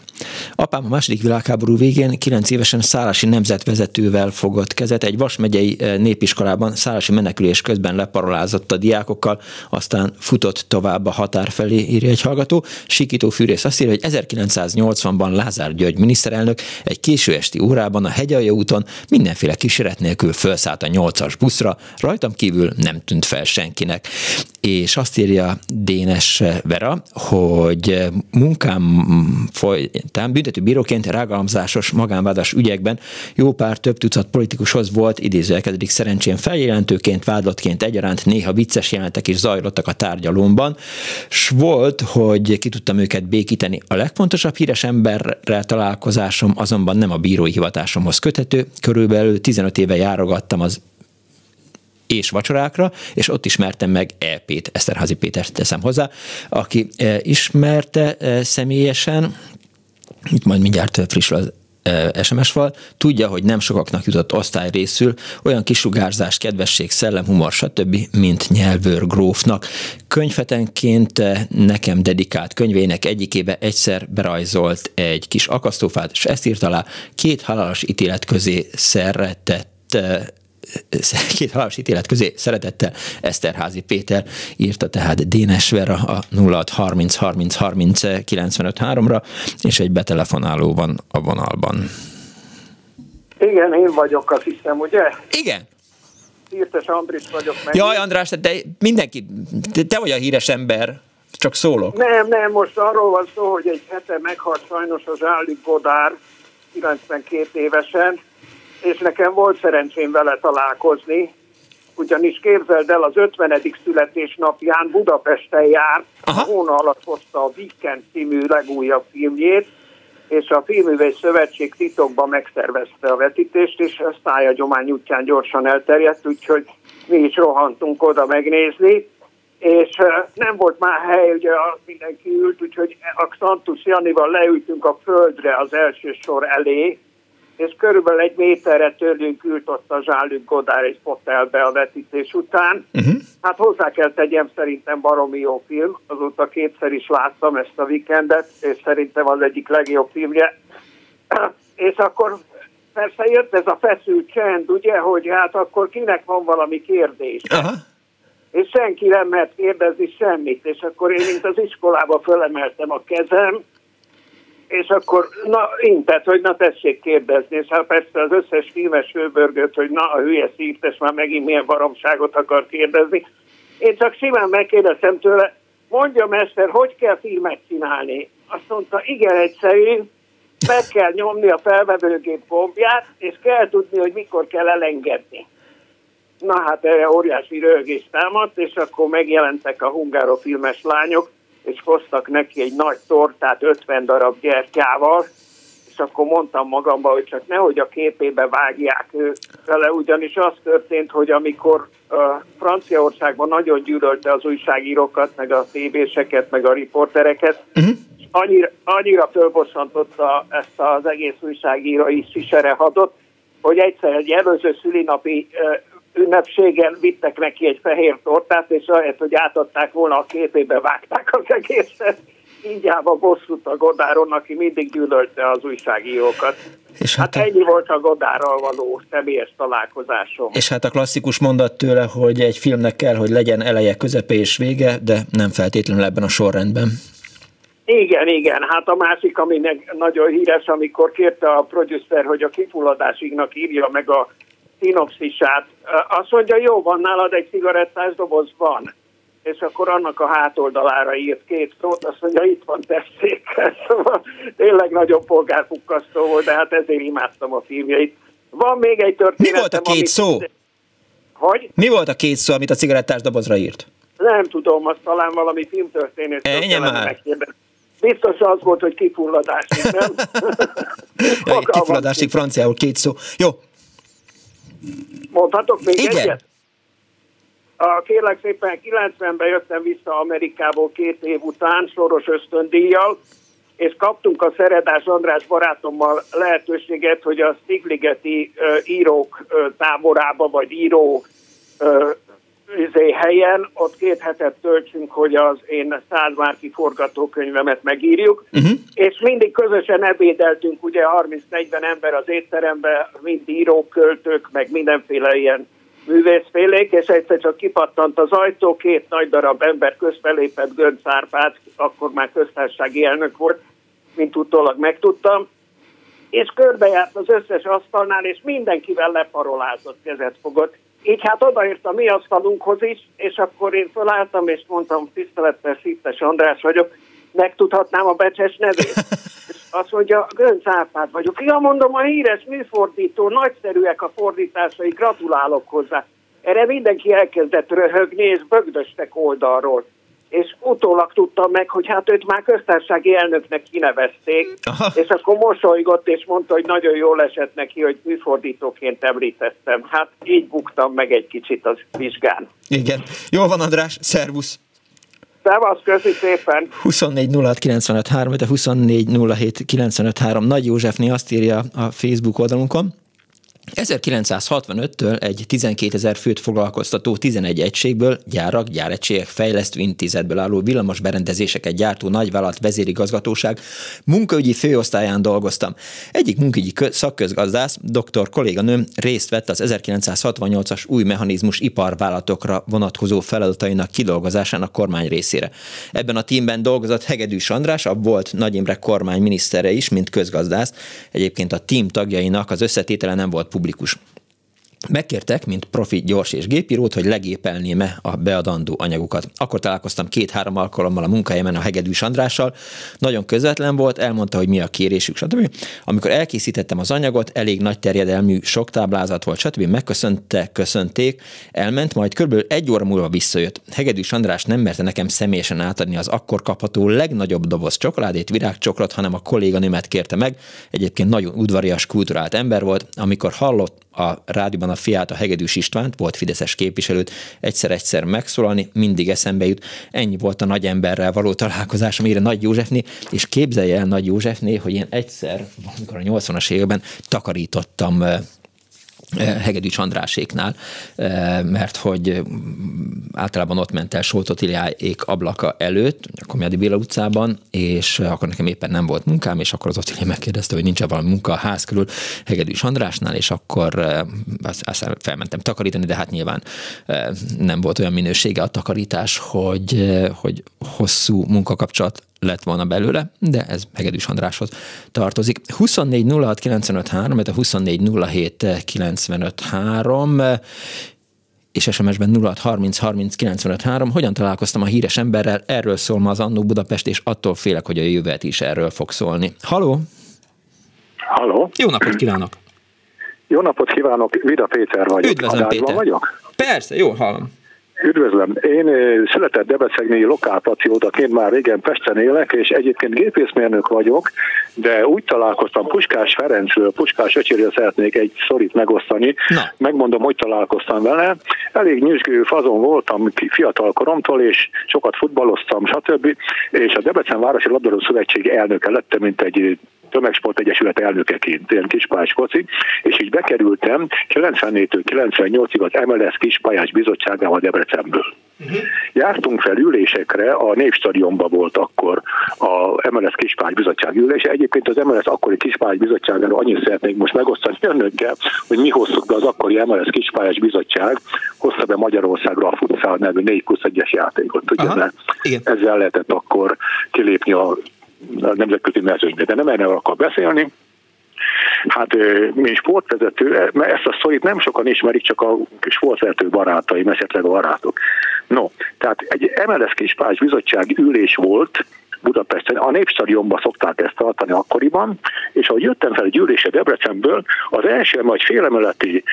Apám a második világháború végén 9 évesen szállási nemzetvezetővel fogott kezet. Egy Vas megyei eh, népiskolában szállási menekülés közben leparolázott a diákokkal, aztán futott tovább a határ felé, írja egy hallgató. Sikító Fűrész azt írja, hogy 1980-ban Lázár György miniszterelnök egy késő esti órában a Hegyalja úton mindenféle kísérlet nélkül felszállt a 8-as buszra, rajtam kívül nem tűnt fel senkinek. És azt írja Dénes Vera, hogy munkám folytán büntető bíróként rágalomzásos magánvádas ügyekben jó pár több tucat politikushoz volt idézőjelkedik szerencsén feljelentőként, vádlottként egyaránt néha vicces jelentek is zajlottak a tárgyalomban, s volt, hogy ki tudtam őket békíteni. A legfontosabb híres emberrel találkozásom azonban nem a bírói hivatásomhoz köthető, körülbelül 15 éve járogattam az és vacsorákra, és ott ismertem meg EP-t, Eszterházi Pétert teszem hozzá, aki e, ismerte e, személyesen, itt majd mindjárt friss az SMS fal, tudja, hogy nem sokaknak jutott osztály részül olyan kisugárzás, kedvesség, szellem, humor, stb., mint nyelvőr grófnak. Könyvetenként nekem dedikált könyvének egyikébe egyszer berajzolt egy kis akasztófát, és ezt írt alá két halálos ítélet közé szeretett két halálos ítélet közé szeretettel Eszterházi Péter írta tehát Dénes Vera a 0630 30 30 95 3-ra, és egy betelefonáló van a vonalban. Igen, én vagyok, azt hiszem, ugye? Igen. Írtes Andris vagyok meg. Jaj, András, te mindenki, te, te vagy a híres ember, csak szólok. Nem, nem, most arról van szó, hogy egy hete meghalt sajnos az Állik Godár, 92 évesen, és nekem volt szerencsém vele találkozni, ugyanis képzeld el, az 50. születésnapján Budapesten járt, Aha. hóna alatt hozta a Weekend című legújabb filmjét, és a Filművész Szövetség titokban megszervezte a vetítést, és a szájagyomány útján gyorsan elterjedt, úgyhogy mi is rohantunk oda megnézni, és nem volt már hely, ugye mindenki ült, úgyhogy a Santus Janival leültünk a földre az első sor elé, és körülbelül egy méterre tőlünk ült ott a Zsálük Godár egy fotelbe a vetítés után. Uh-huh. Hát hozzá kell tegyem, szerintem baromi jó film, azóta kétszer is láttam ezt a weekendet, és szerintem az egyik legjobb filmje. <clears throat> és akkor persze jött ez a feszült csend, ugye, hogy hát akkor kinek van valami kérdés. Uh-huh és senki nem mert kérdezni semmit, és akkor én, mint az iskolába fölemeltem a kezem, és akkor na, intett, hogy na tessék kérdezni, és hát persze az összes filmes főbörgött, hogy na a hülye szívtes már megint milyen baromságot akar kérdezni. Én csak simán megkérdeztem tőle, mondja mester, hogy kell filmet csinálni? Azt mondta, igen egyszerű, meg kell nyomni a felvevőgép gombját, és kell tudni, hogy mikor kell elengedni. Na hát erre óriási rögés támadt, és akkor megjelentek a hungárofilmes lányok, és hoztak neki egy nagy tortát 50 darab gyertyával, és akkor mondtam magamba, hogy csak nehogy a képébe vágják ő vele, ugyanis az történt, hogy amikor uh, Franciaországban nagyon gyűlölte az újságírókat, meg a tévéseket, meg a riportereket, uh-huh. annyira, annyira fölbosszantotta ezt az egész újságírói siserehadot, hogy egyszer egy előző szülinapi uh, ünnepségen vittek neki egy fehér tortát, és ahelyett, hogy átadták volna a képébe, vágták az egészet. Ígyába bosszút a Godáron, aki mindig gyűlölte az újságírókat. És hát, hát ennyi volt a Godárral való személyes találkozásom. És hát a klasszikus mondat tőle, hogy egy filmnek kell, hogy legyen eleje, közepe és vége, de nem feltétlenül ebben a sorrendben. Igen, igen. Hát a másik, ami nagyon híres, amikor kérte a producer, hogy a kifulladásignak írja meg a szinopszisát. Azt mondja, jó, van nálad egy cigarettás doboz? Van. És akkor annak a hátoldalára írt két szót, azt mondja, itt van tessék. <laughs> Szóval tényleg nagyon polgárpukkasztó volt, de hát ezért imádtam a filmjeit. Van még egy történet. Mi volt a két amit... szó? Hogy? Mi volt a két szó, amit a cigarettás dobozra írt? Nem tudom, az talán valami filmtörténet. Ennyi már. Biztos az volt, hogy kifulladásig, nem? <laughs> ja, kifulladásig franciául két szó. Jó, Mondhatok még Igen. egyet? A, kérlek szépen 90-ben jöttem vissza Amerikából két év után soros ösztöndíjjal, és kaptunk a Szeredás András barátommal lehetőséget, hogy a Stigligeti uh, írók uh, táborába, vagy író uh, izé helyen, ott két hetet töltsünk, hogy az én százmárki forgatókönyvemet megírjuk, uh-huh. és mindig közösen ebédeltünk, ugye 30-40 ember az étteremben, mind írók, költők, meg mindenféle ilyen művészfélék, és egyszer csak kipattant az ajtó, két nagy darab ember közbelépett Gönc Árpád, akkor már köztársasági elnök volt, mint utólag megtudtam, és körbejárt az összes asztalnál, és mindenkivel leparolázott, kezet fogott. Így hát odaért a mi asztalunkhoz is, és akkor én felálltam, és mondtam, tisztelettel Szítes András vagyok, megtudhatnám a becses nevét. <laughs> És azt mondja, Gönc Árpád vagyok. Ja, mondom, a híres műfordító, nagyszerűek a fordításai, gratulálok hozzá. Erre mindenki elkezdett röhögni, és bögdöstek oldalról és utólag tudtam meg, hogy hát őt már köztársasági elnöknek kinevezték, Aha. és akkor mosolygott, és mondta, hogy nagyon jól esett neki, hogy műfordítóként említettem. Hát így buktam meg egy kicsit az vizsgán. Igen. Jó van, András, szervusz! Szevasz, köszi szépen! 24 06 95 3, de 24 07 95 3. Nagy Józsefné azt írja a Facebook oldalunkon, 1965-től egy 12 ezer főt foglalkoztató 11 egységből, gyárak, gyáregységek, fejlesztő intézetből álló villamos berendezéseket gyártó nagyvállalat vezérigazgatóság munkaügyi főosztályán dolgoztam. Egyik munkaügyi szakközgazdász, dr. kolléganőm részt vett az 1968-as új mechanizmus iparvállalatokra vonatkozó feladatainak kidolgozásának kormány részére. Ebben a tímben dolgozott Hegedűs András, a volt Nagy Imre kormány minisztere is, mint közgazdász. Egyébként a tím tagjainak az összetétele nem volt públicos. Megkértek, mint profi gyors és gépírót, hogy legépelném-e a beadandó anyagokat. Akkor találkoztam két-három alkalommal a munkahelyemen a Hegedűs Andrással. Nagyon közvetlen volt, elmondta, hogy mi a kérésük, stb. Amikor elkészítettem az anyagot, elég nagy terjedelmű, sok táblázat volt, stb. Megköszönte, köszönték, elment, majd kb. egy óra múlva visszajött. Hegedűs András nem merte nekem személyesen átadni az akkor kapható legnagyobb doboz csokoládét, virágcsokrot, hanem a kolléganőmet kérte meg. Egyébként nagyon udvarias, kulturált ember volt. Amikor hallott, a rádióban a fiát, a Hegedűs Istvánt, volt Fideszes képviselőt, egyszer-egyszer megszólalni, mindig eszembe jut. Ennyi volt a nagy emberrel való találkozás, amire Nagy Józsefné, és képzelje el Nagy Józsefné, hogy én egyszer, amikor a 80-as években takarítottam Hegedűs Andráséknál, eh, mert hogy általában ott ment el Solt Otiliáék ablaka előtt, a Komjádi Béla utcában, és akkor nekem éppen nem volt munkám, és akkor az Otilia megkérdezte, hogy nincs-e valami munka a ház körül Hegedűs Andrásnál, és akkor eh, aztán felmentem takarítani, de hát nyilván nem volt olyan minősége a takarítás, hogy, hogy hosszú munkakapcsolat lett volna belőle, de ez Hegedűs Andráshoz tartozik. 24 06 95 3, a 24 07 95 3, és SMS-ben 06 30 30 95 3. Hogyan találkoztam a híres emberrel? Erről szól ma az Annó Budapest, és attól félek, hogy a jövőt is erről fog szólni. Haló! Haló! Jó napot kívánok! Jó napot kívánok, Vida Péter vagyok. Üdvözlöm, Péter. vagyok? Persze, jó hallom. Üdvözlöm! Én született Debreceni lokálpatriótaként már régen Pesten élek, és egyébként gépészmérnök vagyok, de úgy találkoztam Puskás Ferencről, Puskás öcséről szeretnék egy szorít megosztani. Na. Megmondom, hogy találkoztam vele. Elég nyüzsgő fazon voltam fiatal koromtól, és sokat futballoztam, stb. És a Debrecen Városi Labdarúgó Szövetség elnöke lettem, mint egy Tömegsport Egyesület elnökeként, ilyen kispályás foci, és így bekerültem 94-től 98-ig az MLS kispályás bizottságával Debrecenből. Uh-huh. Jártunk fel ülésekre, a Népstadionban volt akkor a MLS Kispályás Bizottság ülése. Egyébként az MLS akkori Kispályás Bizottságáról annyit szeretnék most megosztani önökkel, hogy mi hoztuk be az akkori MLS Kispályás Bizottság, hozta be Magyarországra a futszál nevű 4 plusz 1-es játékot. Ugye, ezzel lehetett akkor kilépni a a nemzetközi mezőnybe, de nem erről akar beszélni. Hát mi sportvezető, mert ezt a szorít nem sokan ismerik, csak a sportvezető barátaim, esetleg a barátok. No, tehát egy MLS Kispás bizottság ülés volt, Budapesten, a Népstadionban szokták ezt tartani akkoriban, és ahogy jöttem fel egy ülésre Debrecenből, az első majd félemeleti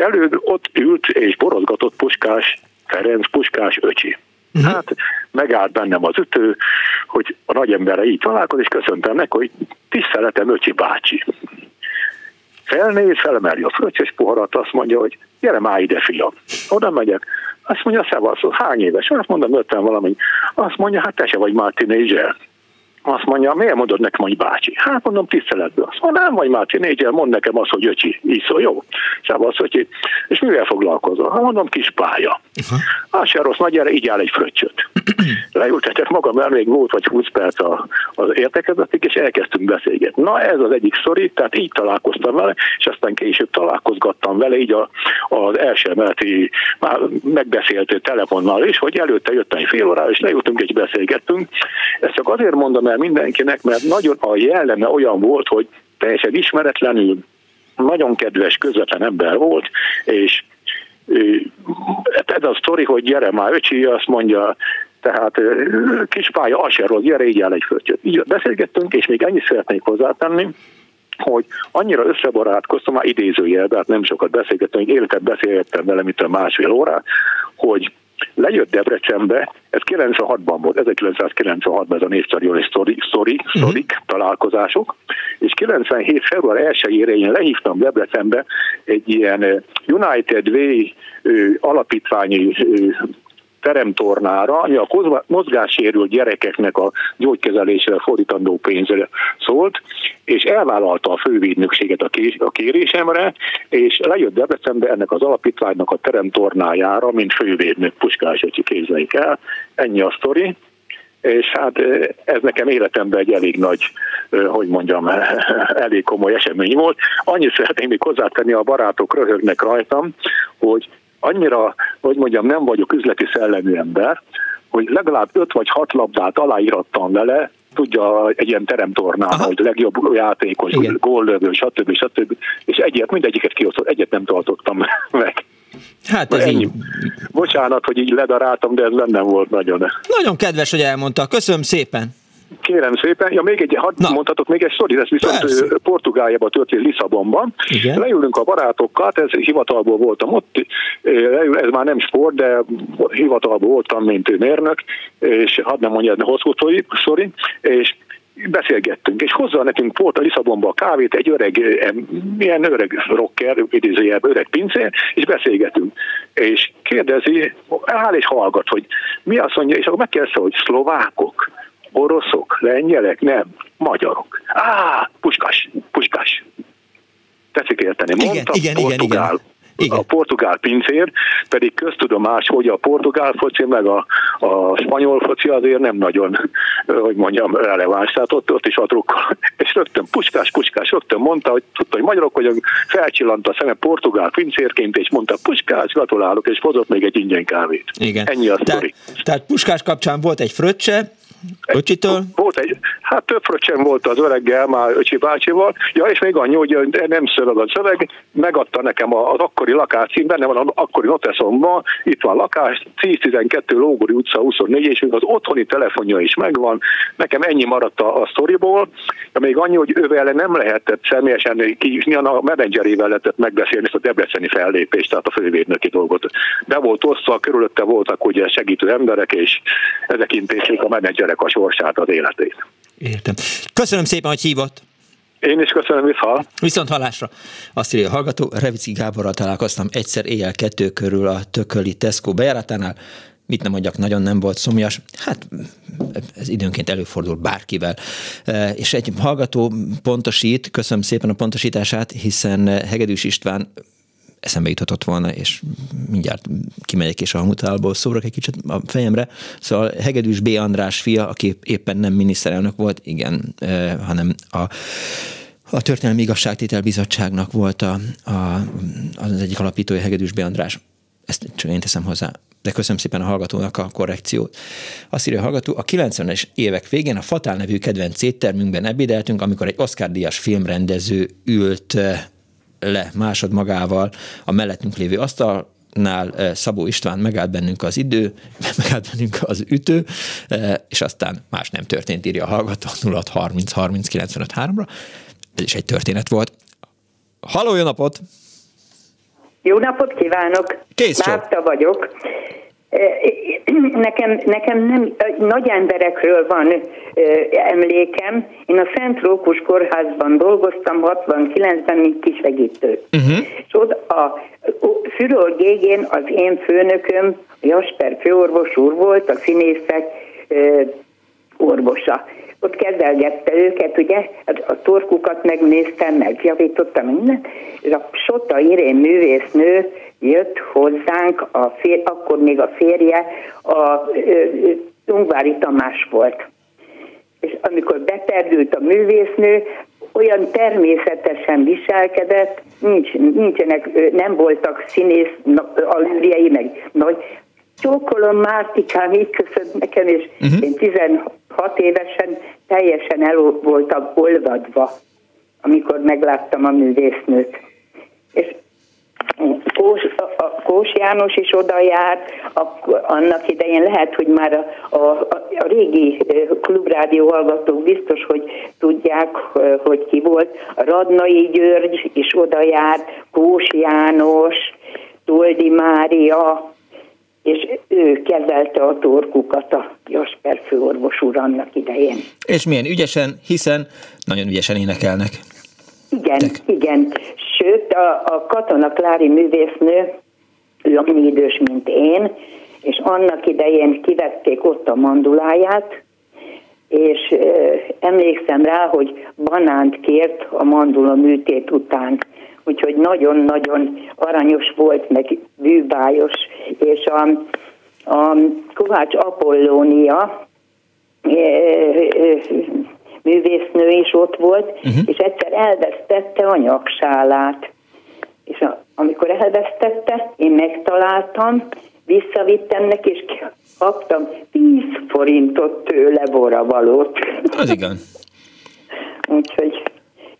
előd ott ült és borozgatott Puskás, Ferenc Puskás öcsi. Uh-huh. Hát megállt bennem az ütő, hogy a nagy emberre így találkozik, és köszöntem neki, hogy tiszteletem Öcsi bácsi. Felnéz, felemeli a fröccsös poharat, azt mondja, hogy gyere már ide, fiam. Oda megyek, azt mondja, szevasz, hány éves? Azt mondom, ötten valami. Azt mondja, hát te se vagy már tínézser. Azt mondja, miért mondod nekem, hogy bácsi? Hát mondom, tiszteletből. Azt mondja, nem vagy már tínézser, mond nekem azt, hogy öcsi. Így szó, jó? Szevasz, öcsi. És mivel foglalkozol? Hát mondom, kis pálya. Uh-huh. Az se rossz, nagy így áll egy fröccsöt. <clears throat> Leültetek magam, mert még volt vagy 20 perc a, az értekezetig, és elkezdtünk beszélgetni. Na ez az egyik szori, tehát így találkoztam vele, és aztán később találkozgattam vele, így a, az első emeleti már megbeszélt telefonnal is, hogy előtte jött egy fél órára, és leültünk és beszélgettünk. Ezt csak azért mondom el mindenkinek, mert nagyon a jelleme olyan volt, hogy teljesen ismeretlenül, nagyon kedves, közvetlen ember volt, és ez a sztori, hogy gyere már, öcsi, azt mondja, tehát kispálya aserról, gyere, így el egy földjött. Így beszélgettünk, és még ennyit szeretnék hozzátenni, hogy annyira összebarátkoztam, már idézőjelben, hát nem sokat beszélgettem, hogy életet beszélgettem vele, mint a másfél órá, hogy lejött Debrecenbe, ez 96-ban volt, 1996-ban ez a névstadioni sztori, sztori, uh-huh. sztorik, találkozások, és 97. február 1-ére én lehívtam Debrecenbe egy ilyen United Way alapítványi teremtornára, ami a mozgássérült gyerekeknek a gyógykezelésre fordítandó pénzre szólt, és elvállalta a fővédnökséget a kérésemre, és lejött Debrecenbe ennek az alapítványnak a teremtornájára, mint fővédnök Puskás Öcsi képzeljék el. Ennyi a sztori és hát ez nekem életemben egy elég nagy, hogy mondjam, <laughs> elég komoly esemény volt. Annyit szeretném még hozzátenni, a barátok röhögnek rajtam, hogy annyira, hogy mondjam, nem vagyok üzleti szellemű ember, hogy legalább öt vagy hat labdát aláírattam vele, tudja egy ilyen teremtornán, hogy legjobb játékos, góllövő, stb. stb. És egyet, mindegyiket kiosztott, egyet nem tartottam <laughs> meg. Hát ez így. Bocsánat, hogy így ledaráltam, de ez bennem volt nagyon. Nagyon kedves, hogy elmondta. Köszönöm szépen. Kérem szépen, ja még egy, hadd Na. mondhatok még egy sztori, ez viszont Persze. Portugáliában történt Lisszabonban. Igen. Leülünk a barátokkal, ez hivatalból voltam ott, ez már nem sport, de hivatalból voltam, mint mérnök, és hadd nem mondjam, hosszú sztori, és beszélgettünk, és hozza nekünk volt a Lisszabonba a kávét egy öreg, milyen öreg rocker, idézőjelben öreg pincér, és beszélgetünk. És kérdezi, áll és hallgat, hogy mi azt mondja, és akkor megkérdezte, hogy szlovákok, oroszok, lengyelek, nem, magyarok. Á, puskás, puskás. Tetszik érteni. Mondta igen, igen, portugál, igen, igen. a portugál pincér, pedig köztudomás, hogy a portugál foci meg a, a spanyol foci azért nem nagyon, hogy mondjam, releváns, tehát ott, ott is a drukkol. <laughs> És rögtön puskás, puskás, rögtön mondta, hogy tudta, hogy magyarok vagyok, felcsillant a szeme portugál pincérként, és mondta, puskás, gratulálok, és hozott még egy ingyen kávét. Igen. Ennyi a sztori. Tehát, tehát Puskás kapcsán volt egy fröccse, Öcsitől? Volt egy, hát több fröccsen volt az öreggel, már öcsi bácsival, ja, és még annyi, hogy nem szöveg a szöveg, megadta nekem az akkori lakáscím, benne van az akkori noteszomban, itt van lakás, 10-12 Lógori utca 24, és még az otthoni telefonja is megvan, nekem ennyi maradt a, a sztoriból, de még annyi, hogy ővel nem lehetett személyesen kinyitni, a menedzserével lehetett megbeszélni ezt a debreceni fellépést, tehát a fővédnöki dolgot. Be volt osztva, körülötte voltak ugye segítő emberek, és ezek intézték a menedzser emberek a sorsát, az életét. Értem. Köszönöm szépen, hogy hívott. Én is köszönöm, vissza. Viszont hallásra. Azt írja a hallgató, Revici Gáborral találkoztam egyszer éjjel kettő körül a Tököli Tesco bejáratánál, mit nem mondjak, nagyon nem volt szomjas. Hát ez időnként előfordul bárkivel. E, és egy hallgató pontosít, köszönöm szépen a pontosítását, hiszen Hegedűs István eszembe juthatott volna, és mindjárt kimegyek és a hamutálból szórok egy kicsit a fejemre. Szóval Hegedűs B. András fia, aki éppen nem miniszterelnök volt, igen, hanem a a Történelmi Igazságtétel Bizottságnak volt a, a, az egyik alapítója Hegedűs B. András. Ezt csak én teszem hozzá. De köszönöm szépen a hallgatónak a korrekciót. Azt írja a hallgató, a 90-es évek végén a Fatál nevű kedvenc éttermünkben ebédeltünk, amikor egy Oscar-díjas filmrendező ült le másod magával a mellettünk lévő asztalnál eh, Szabó István megállt bennünk az idő, <laughs> megállt bennünk az ütő, eh, és aztán más nem történt, írja a hallgató 0 30 30 95 3-ra. Ez is egy történet volt. Halló, jó napot! Jó napot kívánok! Kész Márta vagyok. Nekem, nekem nem, nagy emberekről van emlékem. Én a Szent Rókus kórházban dolgoztam 69-ben, mint kisegítő. Uh-huh. És oda a Füröl Gégén az én főnököm, Jasper főorvos úr volt, a színészek orvosa. Ott kezelgette őket, ugye, hát a torkukat megnéztem, megjavítottam minden, és a Sota Irén művésznő jött hozzánk, a fér, akkor még a férje, a Ungvári Tamás volt. És amikor beterdült a művésznő, olyan természetesen viselkedett, nincs, nincsenek, nem voltak színész alűrjei, meg nagy. Csókolom Mártikám, így köszönt nekem, és uh-huh. én 16 évesen teljesen el voltam olvadva, amikor megláttam a művésznőt. És Kós, a Kós János is oda akkor annak idején lehet, hogy már a, a, a régi klubrádió hallgatók biztos, hogy tudják, hogy ki volt. Radnai György is oda járt, Kós János, Toldi Mária, és ő kezelte a torkukat a Jasper főorvos úr annak idején. És milyen ügyesen, hiszen nagyon ügyesen énekelnek. Igen, Tek. igen. Sőt, a, a Katona Klári művésznő, ő annyi idős, mint én, és annak idején kivették ott a manduláját, és ö, emlékszem rá, hogy banánt kért a mandula műtét után. Úgyhogy nagyon-nagyon aranyos volt, meg bűbájos, és a, a Kovács Apollónia művésznő is ott volt, uh-huh. és egyszer elvesztette a nyaksálát. És a, amikor elvesztette, én megtaláltam, visszavittem neki, és kaptam 10 forintot tőle boravalót. Az igen. Úgyhogy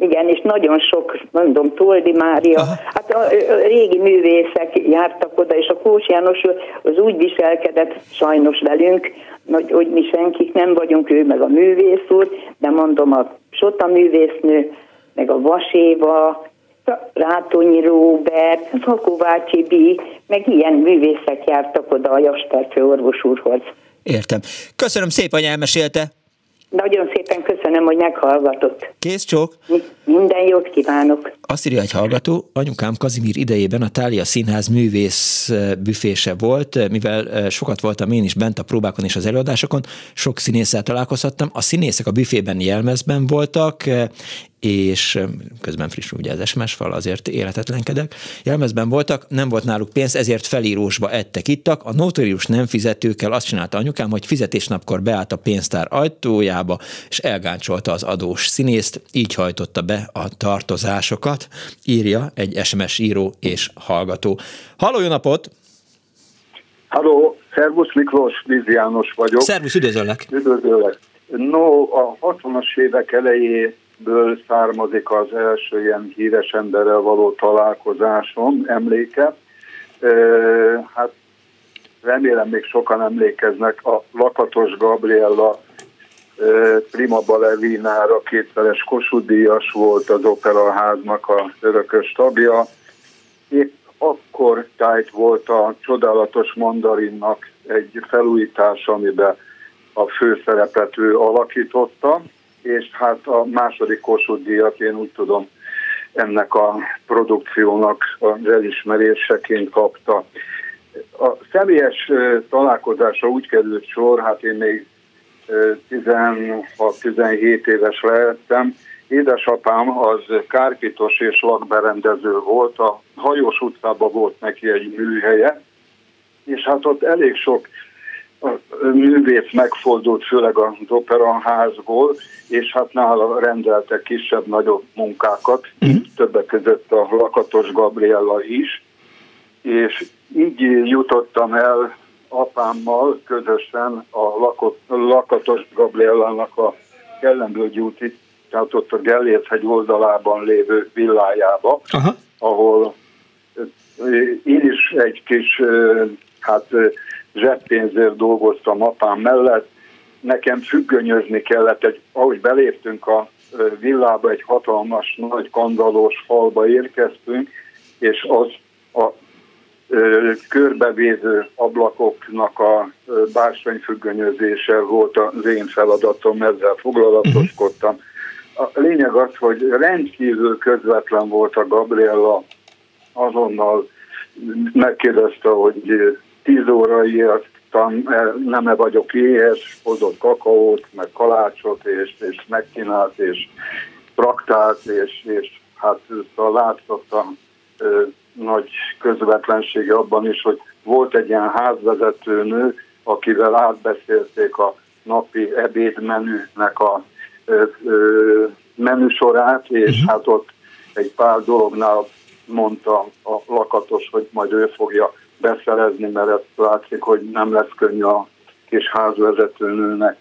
igen, és nagyon sok, mondom, Toldi Mária, Aha. hát a, a régi művészek jártak oda, és a Kós János az úgy viselkedett sajnos velünk, hogy, hogy mi senkik nem vagyunk, ő meg a művész úr, de mondom, a Sota művésznő, meg a Vaséva, Rátonyi Róbert, Fakovácsi B, meg ilyen művészek jártak oda a Jasper orvos úrhoz. Értem. Köszönöm szépen, hogy elmesélte. Nagyon szépen köszönöm, hogy meghallgatott. Kész csók! Minden jót kívánok! Azt írja egy hallgató, anyukám Kazimír idejében a Tália Színház művész büfése volt, mivel sokat voltam én is bent a próbákon és az előadásokon, sok színésszel találkozhattam. A színészek a büfében jelmezben voltak, és közben frissül ugye az SMS fal, azért életetlenkedek. Jelmezben voltak, nem volt náluk pénz, ezért felírósba ettek, ittak. A notorius nem fizetőkkel azt csinálta anyukám, hogy fizetésnapkor beállt a pénztár ajtójába, és elgáncsolta az adós színészt, így hajtotta be a tartozásokat, írja egy SMS író és hallgató. Halló, jó napot! Halló, szervusz Miklós, Lizi János vagyok. Szervusz, üdvözöllek! Üdvözöllek! No, a 60-as évek elejé ből származik az első ilyen híres emberrel való találkozásom, emléke. Hát remélem még sokan emlékeznek a Lakatos Gabriella Prima Balerinára kétszeres Kossuth volt az operaháznak a örökös tagja. Épp akkor tájt volt a csodálatos mandarinnak egy felújítás, amiben a főszerepet ő alakította, és hát a második Kossuth díjat én úgy tudom ennek a produkciónak az elismeréseként kapta. A személyes találkozásra úgy került sor, hát én még 16-17 éves lehettem. Édesapám az kárpitos és lakberendező volt, a Hajós utcában volt neki egy műhelye, és hát ott elég sok művész megfordult, főleg az operaházból, és hát nála rendeltek kisebb-nagyobb munkákat, mm. többek között a Lakatos Gabriella is, és így jutottam el apámmal közösen a Lakatos Gabriellának a Kellenbölgyi úti, tehát ott a Gellérthegy oldalában lévő villájába, Aha. ahol én is egy kis hát zseppénzért dolgoztam apám mellett, nekem függönyözni kellett, egy, ahogy beléptünk a villába, egy hatalmas, nagy kandalós falba érkeztünk, és az a ö, körbevédő ablakoknak a bársonyfüggönyözése volt az én feladatom, ezzel foglalatoskodtam. A lényeg az, hogy rendkívül közvetlen volt a Gabriella, azonnal megkérdezte, hogy 10 óraért nem -e vagyok éhes, hozott kakaót, meg kalácsot, és, és megkínált, és traktált, és, és hát látszott a ö, nagy közvetlensége abban is, hogy volt egy ilyen házvezetőnő, akivel átbeszélték a napi ebédmenünek a ö, ö, menüsorát, és uh-huh. hát ott egy pár dolognál mondta a lakatos, hogy majd ő fogja beszerezni, mert ez látszik, hogy nem lesz könnyű a kis házvezetőnőnek.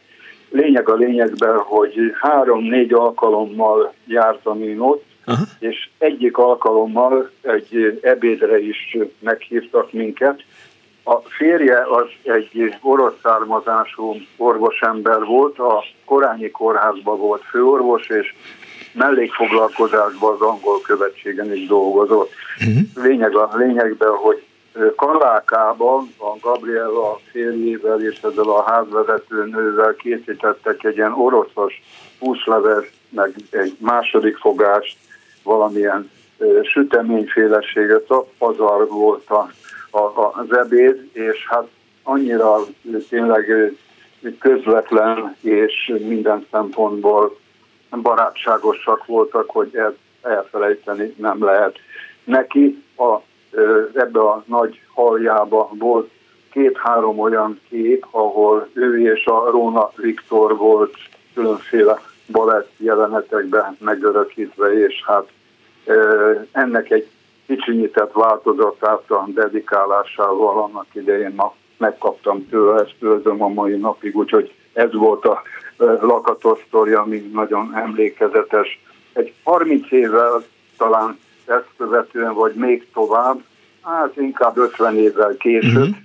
Lényeg a lényegben, hogy három-négy alkalommal jártam én ott, Aha. és egyik alkalommal egy ebédre is meghívtak minket. A férje az egy orosz származású orvosember volt, a Korányi Kórházban volt főorvos, és mellékfoglalkozásban az angol követségen is dolgozott. Uh-huh. Lényeg a lényegben, hogy Kalákában a Gabriela férjével és ezzel a házvezető nővel készítettek egy ilyen oroszos húsleves, meg egy második fogást, valamilyen süteményféleséget, pazar volt a, a, az ebéd, és hát annyira tényleg közvetlen és minden szempontból barátságosak voltak, hogy ezt elfelejteni nem lehet. Neki a ebbe a nagy haljába volt két-három olyan kép, ahol ő és a Róna Viktor volt különféle balett jelenetekben megörökítve, és hát ennek egy kicsinyített változatát a dedikálásával annak idején ma megkaptam tőle, ezt őrzöm a mai napig, úgyhogy ez volt a lakatos sztori, ami nagyon emlékezetes. Egy 30 évvel talán ezt követően, vagy még tovább, hát inkább 50 évvel később.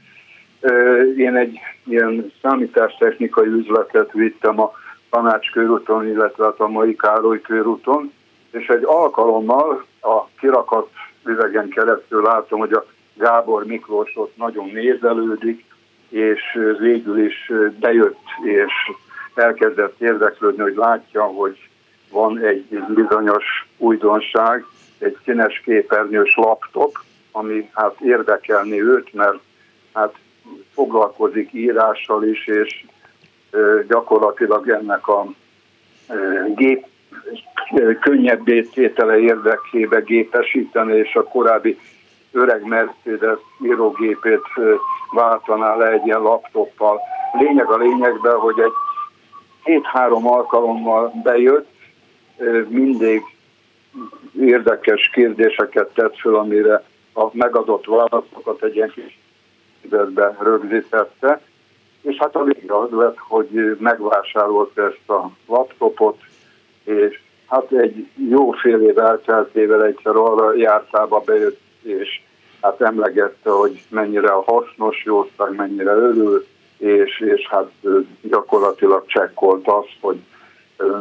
Uh-huh. Én egy ilyen számítástechnikai üzletet vittem a Tanács körúton, illetve hát a mai Károly körúton, és egy alkalommal a kirakat üvegen keresztül látom, hogy a Gábor Miklós ott nagyon nézelődik, és végül is bejött, és elkezdett érdeklődni, hogy látja, hogy van egy bizonyos újdonság, egy színes képernyős laptop, ami hát érdekelni őt, mert hát foglalkozik írással is, és gyakorlatilag ennek a gép könnyebbé tétele érdekébe gépesíteni, és a korábbi öreg Mercedes írógépét váltaná le egy ilyen laptoppal. Lényeg a lényegben, hogy egy két-három alkalommal bejött, mindig érdekes kérdéseket tett föl, amire a megadott válaszokat egy ilyen kis időben rögzítette, és hát a végre az lett, hogy megvásárolt ezt a laptopot, és hát egy jó fél év elteltével egyszer arra jártába bejött, és hát emlegette, hogy mennyire hasznos jószág, mennyire örül, és, és hát gyakorlatilag csekkolt azt, hogy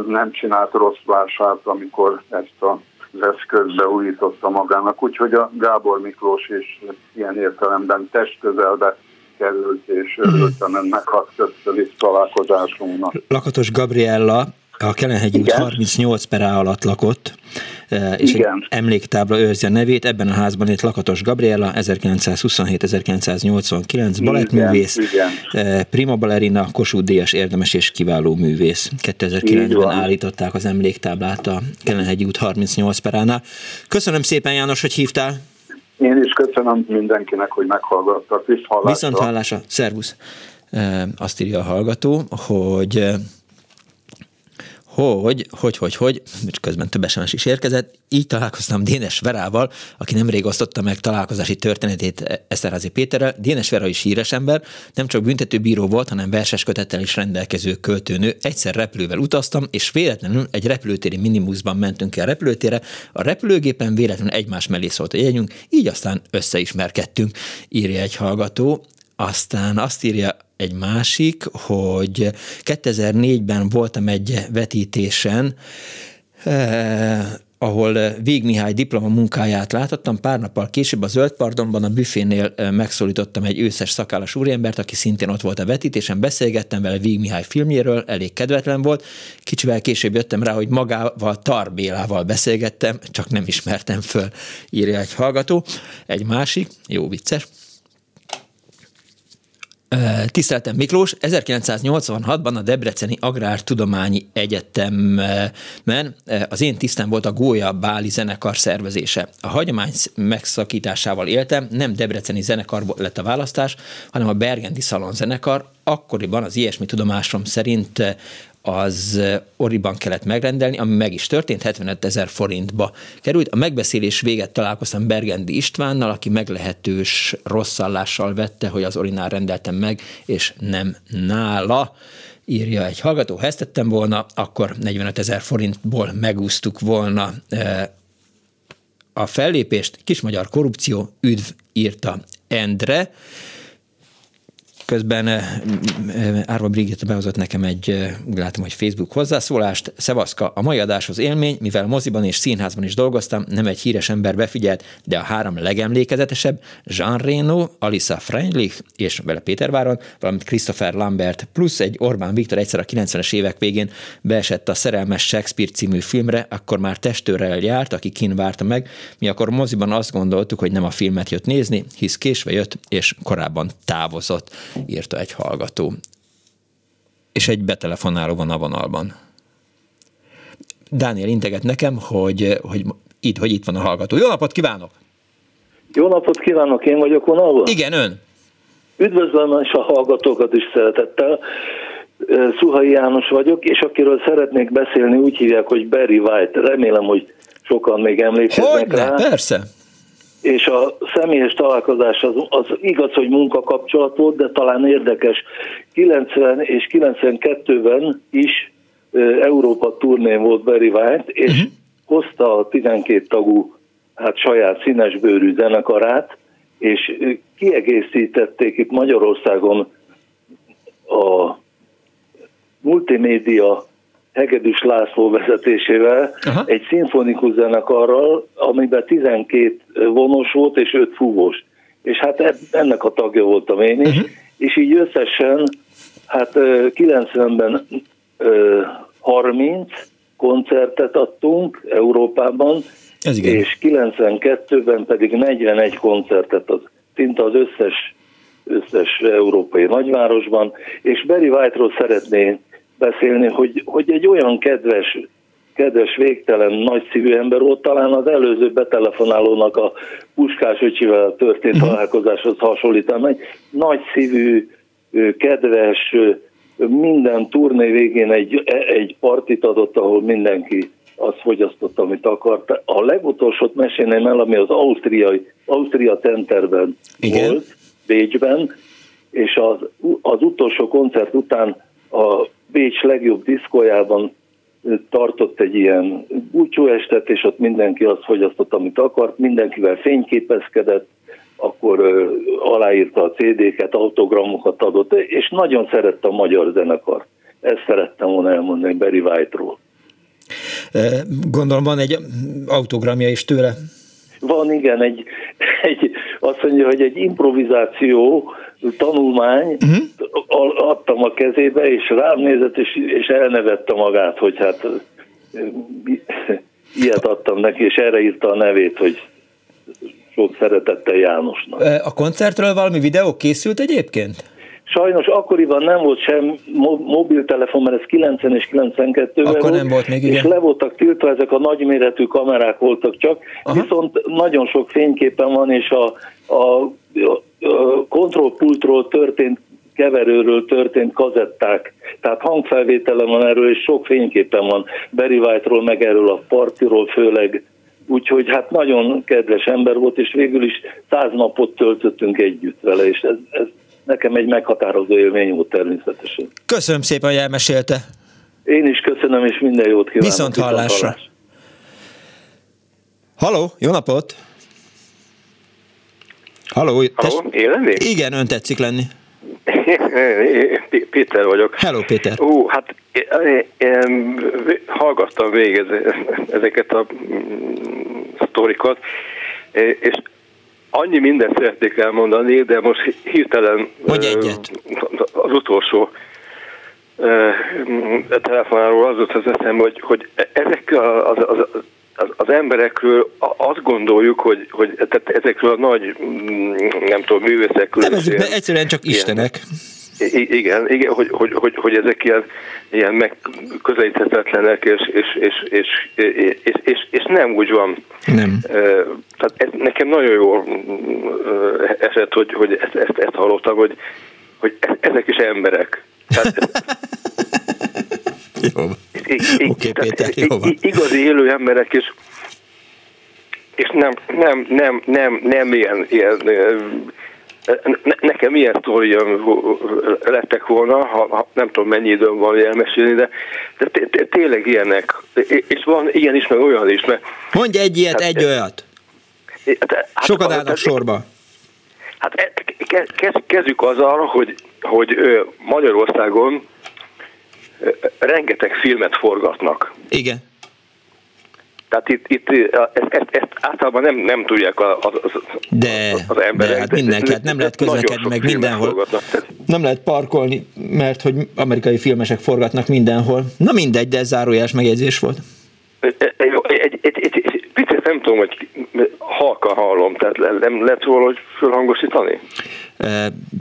nem csinált rossz vásárt, amikor ezt a az eszközbe újította magának, úgyhogy a Gábor Miklós is ilyen értelemben testközelbe került, és örültem ennek a köszönis találkozásunknak. Lakatos Gabriella a Kelenhegyi út 38 per A alatt lakott, e, és Igen. egy emléktábla őrzi a nevét. Ebben a házban itt Lakatos Gabriella, 1927-1989, balettművész, e, prima ballerina, Kossuth Díjas érdemes és kiváló művész. 2009-ben állították az emléktáblát a Kelenhegyi út 38 per A-nál. Köszönöm szépen János, hogy hívtál. Én is köszönöm mindenkinek, hogy meghallgattak. Viszont hallásra. Viszont hallásra. Szervusz. E, azt írja a hallgató, hogy hogy, hogy, hogy, hogy, és közben több SMS is érkezett, így találkoztam Dénes Verával, aki nemrég osztotta meg találkozási történetét Eszterházi Péterrel. Dénes Vera is híres ember, nem csak büntetőbíró volt, hanem verses kötettel is rendelkező költőnő. Egyszer repülővel utaztam, és véletlenül egy repülőtéri minimuszban mentünk el a repülőtérre. A repülőgépen véletlenül egymás mellé szólt a jegyünk, így aztán összeismerkedtünk, írja egy hallgató. Aztán azt írja egy másik, hogy 2004-ben voltam egy vetítésen, eh, ahol Vég Mihály diploma munkáját láthattam. Pár nappal később a Zöld Pardonban a büfénél eh, megszólítottam egy őszes szakállas úriembert, aki szintén ott volt a vetítésen, beszélgettem vele Vég Mihály filmjéről, elég kedvetlen volt. Kicsivel később jöttem rá, hogy magával Tarbélával beszélgettem, csak nem ismertem föl, írja egy hallgató. Egy másik, jó vicces, Tiszteltem Miklós, 1986-ban a Debreceni Agrártudományi Egyetemen az én tisztem volt a Gólya Báli zenekar szervezése. A hagyomány megszakításával éltem, nem Debreceni zenekar lett a választás, hanem a Bergendi Szalon zenekar. Akkoriban az ilyesmi tudomásom szerint az Oriban kellett megrendelni, ami meg is történt, 75 ezer forintba került. A megbeszélés véget találkoztam Bergendi Istvánnal, aki meglehetős rosszallással vette, hogy az Orinál rendeltem meg, és nem nála írja egy hallgató, ha ezt tettem volna, akkor 45 ezer forintból megúsztuk volna a fellépést. Kismagyar korrupció, üdv, írta Endre. Közben eh, eh, Árva Brigitte behozott nekem egy, eh, látom, hogy Facebook hozzászólást. Szevaszka, a mai adáshoz élmény, mivel moziban és színházban is dolgoztam, nem egy híres ember befigyelt, de a három legemlékezetesebb, Jean Reno, Alisa Freundlich és vele Péterváron, valamint Christopher Lambert, plusz egy Orbán Viktor egyszer a 90-es évek végén beesett a Szerelmes Shakespeare című filmre, akkor már testőrrel járt, aki kin várta meg. Mi akkor moziban azt gondoltuk, hogy nem a filmet jött nézni, hisz késve jött, és korábban távozott írta egy hallgató. És egy betelefonáló van a vonalban. Dániel integet nekem, hogy, hogy, itt, hogy itt van a hallgató. Jó napot kívánok! Jó napot kívánok, én vagyok vonalban? Igen, ön. Üdvözlöm és a hallgatókat is szeretettel. Szuhai János vagyok, és akiről szeretnék beszélni, úgy hívják, hogy Barry White. Remélem, hogy sokan még emlékeznek Hogyne, rá. persze és a személyes találkozás az, az igaz, hogy munkakapcsolat volt, de talán érdekes. 90 és 92-ben is Európa turnén volt Barry White, és uh-huh. hozta a 12 tagú hát saját színesbőrű zenekarát, és kiegészítették itt Magyarországon a multimédia Hegedűs László vezetésével Aha. egy szimfonikus zenekarral, amiben 12 vonos volt és 5 fúvós. És hát ennek a tagja voltam én is, uh-huh. és így összesen hát 90-ben 30 koncertet adtunk Európában, Ez igen. és 92-ben pedig 41 koncertet, az szinte az összes, összes európai nagyvárosban, és Barry White-ról szeretnék beszélni, hogy, hogy egy olyan kedves, kedves, végtelen, nagyszívű ember volt, talán az előző betelefonálónak a Puskás öcsivel történt uh-huh. találkozáshoz hasonlítan, egy nagyszívű, kedves, minden turné végén egy, egy partit adott, ahol mindenki azt fogyasztott, amit akart. A legutolsót mesélném el, ami az Ausztriai, Ausztria Centerben Igen. volt, Bécsben, és az, az utolsó koncert után a Bécs legjobb diszkójában tartott egy ilyen búcsúestet, és ott mindenki azt fogyasztott, amit akart, mindenkivel fényképezkedett, akkor ö, aláírta a CD-ket, autogramokat adott, és nagyon szerette a magyar zenekar. Ezt szerettem volna elmondani Barry White-ról. Gondolom van egy autogramja is tőle. Van, igen, egy, egy, azt mondja, hogy egy improvizáció tanulmány uh-huh. adtam a kezébe, és rám nézett, és, és elnevette magát, hogy hát ilyet adtam neki, és erre írta a nevét, hogy sok szeretettel Jánosnak. A koncertről valami videó készült egyébként? Sajnos akkoriban nem volt sem mobiltelefon, mert ez 90 és 92-ben Akkor volt, nem volt még, igen. és le voltak tiltva, ezek a nagyméretű kamerák voltak csak, Aha. viszont nagyon sok fényképen van, és a, a kontrollpultról történt keverőről történt kazetták, tehát hangfelvételem van erről, és sok fényképen van Barry White-ról, meg erről a partiról főleg, úgyhogy hát nagyon kedves ember volt, és végül is száz napot töltöttünk együtt vele, és ez, ez nekem egy meghatározó élmény volt természetesen. Köszönöm szépen, hogy elmesélte. Én is köszönöm, és minden jót kívánok. Viszont hallásra. Halló, jó napot! Halló, Halló élen még? Igen, ön tetszik lenni. <laughs> Péter vagyok. Hello, Péter. Ó, hát én, én hallgattam végig ezeket a mm, sztorikat, és annyi mindent szeretnék elmondani, de most hirtelen Hogy egyet. az utolsó telefonáról az volt az eszem, hogy, hogy ezek az, az, az, az emberekről azt gondoljuk, hogy, hogy tehát ezekről a nagy, mm, nem tudom, művészekről... Nevezzük be, egyszerűen csak ilyen, istenek. Igen, igen hogy, hogy, hogy, hogy ezek ilyen, ilyen megközelíthetetlenek, és, és, és, és, és, és, és, és nem úgy van. Nem. Tehát ez nekem nagyon jó esett, hogy, hogy ezt, ezt, ezt hallottam, hogy, hogy ezek is emberek. Tehát, <laughs> jó. Oké, okay, Péter, jó van. Igazi élő emberek is, és nem, nem, nem, nem, nem ilyen, ilyen ne, nekem ilyen sztorium lettek volna, ha, ha nem tudom mennyi időm van elmesélni, de, de tényleg ilyenek. És van ilyen is, meg olyan is. Mert, Mondj egy ilyet, hát, egy olyat. Hát, Sokat állnak sorba. Hát e, kezdjük azzal, hogy, hogy Magyarországon rengeteg filmet forgatnak. Igen. Tehát itt, itt ezt, ezt, ezt általában nem, nem tudják az, az, de, az emberek. De hát mindenki, hát nem lehet közlekedni meg mindenhol. Nem lehet parkolni, mert hogy amerikai filmesek forgatnak mindenhol. Na mindegy, de ez zárójás megjegyzés volt. Egy, egy, egy, egy, egy picit nem tudom, hogy halka hallom, tehát nem lehet valahogy fölhangosítani?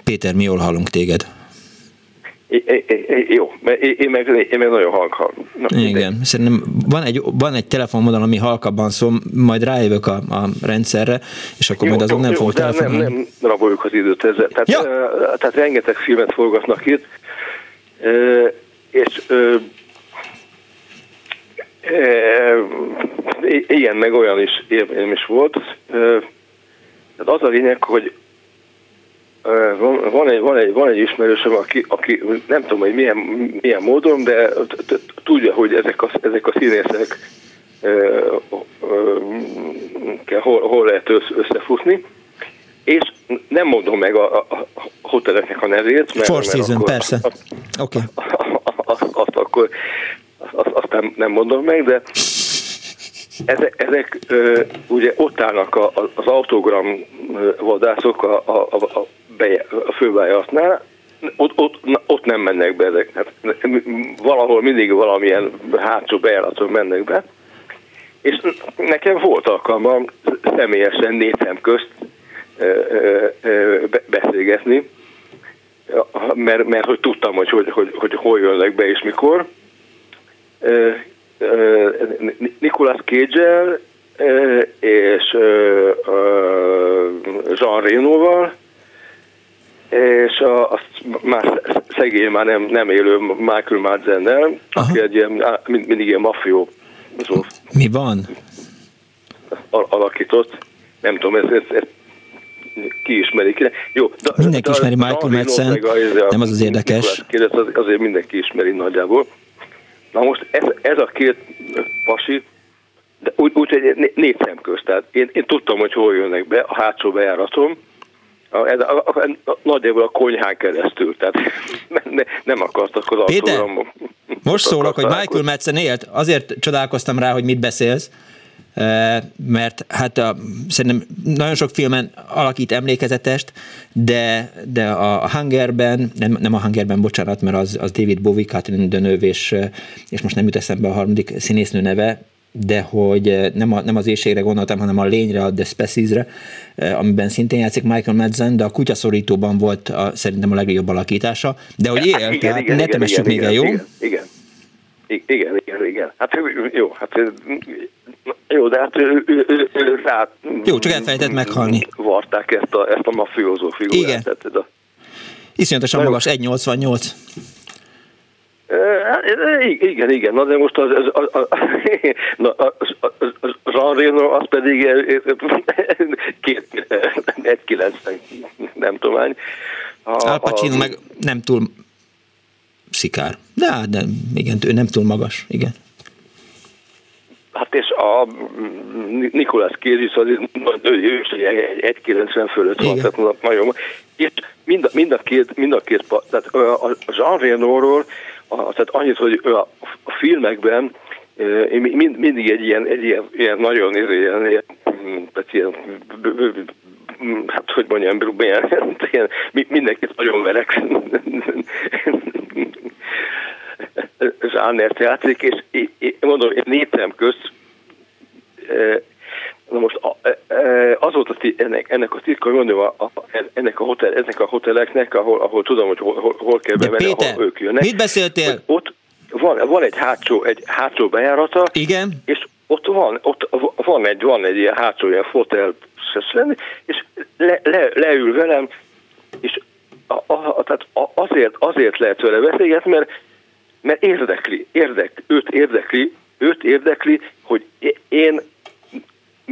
Péter, mi jól hallunk téged. É, jó, én meg, én meg nagyon halk Na, Igen, szerintem van egy, van egy telefonmodal, ami halkabban szól, majd rájövök a, a rendszerre, és akkor jó, majd azon nem fogok telefonálni. Nem, nem raboljuk az időt ezzel. Tehát, ja. uh, tehát rengeteg filmet forgatnak itt, uh, és uh, ilyen meg olyan is élmény is volt. Tehát az a lényeg, hogy van, van, egy, van, egy, van egy ismerősöm, aki, aki nem tudom, hogy milyen, milyen módon, de tudja, hogy ezek a, ezek a színészek hol, hol lehet összefutni, és nem mondom meg a, a hoteleknek a nevét, mert, Four mert Season, akkor, persze. Oké. Okay. Azt, azt akkor azt, azt nem, nem mondom meg, de ezek, ezek ugye ott állnak az autogram vadászok a, a, a, a, a főbejáratnál, ott, ott, ott nem mennek be ezek. Hát, valahol mindig valamilyen hátsó bejáraton mennek be. És nekem volt alkalmam személyesen négy közt beszélgetni, mert, mert hogy tudtam, hogy, hogy, hogy, hogy hol jönnek be és mikor. Nicolas cage és Jean Renoval, és a, azt már szegény, már nem, nem élő Michael Madzennel, aki egy ilyen, mindig ilyen mafió Mi van? alakított. Nem tudom, ez, ez, ez ki ismeri ki. Jó, de, mindenki de, ismeri Michael Madsen, nem az az érdekes. Kérdez, az, azért mindenki ismeri nagyjából. Na most ez, ez a két pasi, de úgy, úgy hogy négy szem közt. Tehát én, én tudtam, hogy hol jönnek be, a hátsó bejáratom, a, ez a, a, a, nagyjából a konyhán keresztül, tehát <laughs> ne, nem akartak az Péter, most szólok, hogy Michael Madsen élt, azért csodálkoztam rá, hogy mit beszélsz, mert hát a, szerintem nagyon sok filmen alakít emlékezetest, de, de a Hungerben, nem, nem a Hungerben, bocsánat, mert az, az David Bowie, Catherine Deneuve, és, és most nem jut eszembe a harmadik színésznő neve, de hogy nem, a, nem az éjségre gondoltam, hanem a lényre, a The Species-re, amiben szintén játszik Michael Madsen, de a kutyaszorítóban volt a, szerintem a legjobb alakítása, de hogy él, igen, tehát igen, ne temessük még el, jó? Igen, igen. Igen, igen, igen. Hát jó, hát jó, de hát ő, ő, ő, ő rá... Jó, csak elfelejtett meghalni. Varták ezt a, ezt a mafiózó figurát. Igen. Iszonyatosan magas, 1,88. Hát, igen, igen, na de most az, az, az, az, <laughs> az, az, az Jean Reno, az pedig <laughs> két, egy kilencven, nem tudom hány. Al Pacino a, meg nem túl szikár. De, de igen, ő nem túl magas, igen. Hát és a Nikolász Kézis az ő is 1,90 fölött van, tehát nagyon és mind a, mind a két, mind a két tehát a Jean Renoirról, tehát annyit, hogy a, a filmekben én mind, mindig egy ilyen, egy ilyen, ilyen nagyon ilyen, ilyen, tehát ilyen hát hogy mondjam, ilyen, <laughs> ilyen mindenkit nagyon verek. <laughs> Zsánert játszik, és én, mondom, én néztem közt, Na most az volt a, ennek, ennek a titka, hogy mondom, a, a, ennek a hotel, ennek a hoteleknek, ahol, ahol tudom, hogy hol, hol kell bemenni, Péter, ahol ők jönnek. mit beszéltél? Ott van, van egy hátsó, egy hátsó bejárata, Igen. és ott van, ott van egy, van egy ilyen hátsó ilyen fotel, és le, le, leül velem, és a, a, tehát azért, azért lehet vele beszélgetni, mert mert érdekli, érdek, őt érdekli, őt érdekli, hogy én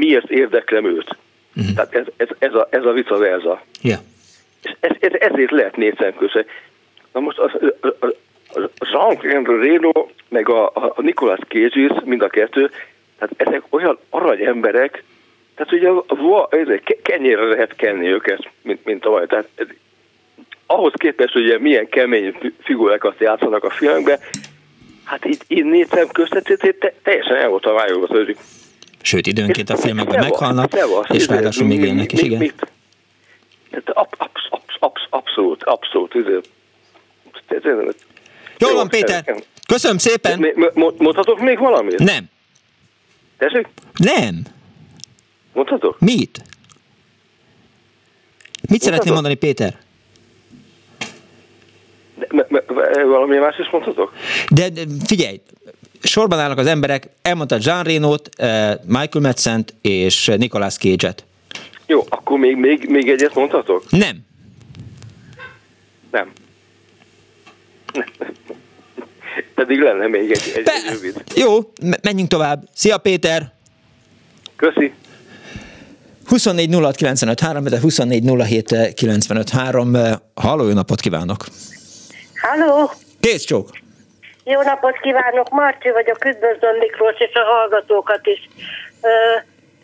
miért érdeklem őt. Uh-huh. Tehát ez, ez, ez, a, ez a vice versa. Yeah. És ez, ez, ezért lehet négy szem köze. Na most az, Jean Reno, meg a, a Nicolas Cage mind a kettő, tehát ezek olyan arany emberek, tehát ugye kenyére lehet kenni őket, mint, mint a Tehát ahhoz képest, hogy milyen kemény figurákat játszanak a filmben, hát itt, itt nézem köztetét, te, teljesen el volt a vályogva Sőt, időnként a filmekben meghalnak, és ráadásul még élnek is, igen. Mit? abszolút, abszolút. Jó van, Péter. Köszönöm szépen. Mondhatok még valamit? Nem. Tessék? Nem. Mondhatok? Mit? Mit szeretném mondani, Péter? De, me, me, valami más is mondhatok? De, de figyelj, sorban állnak az emberek, elmondta Jean Reno-t, eh, Michael madsen és Nicolas Cage-et. Jó, akkor még, még, még egyet mondhatok? Nem. Nem. <laughs> Pedig lenne még egy, egy, egy rövid. Jó, menjünk tovább. Szia Péter! Köszi! 24 06 95 3, de 24 07 95 3. Halló, jó napot kívánok! Halló! Kész csók! Jó napot kívánok, Marci vagyok, üdvözlöm Miklós és a hallgatókat is.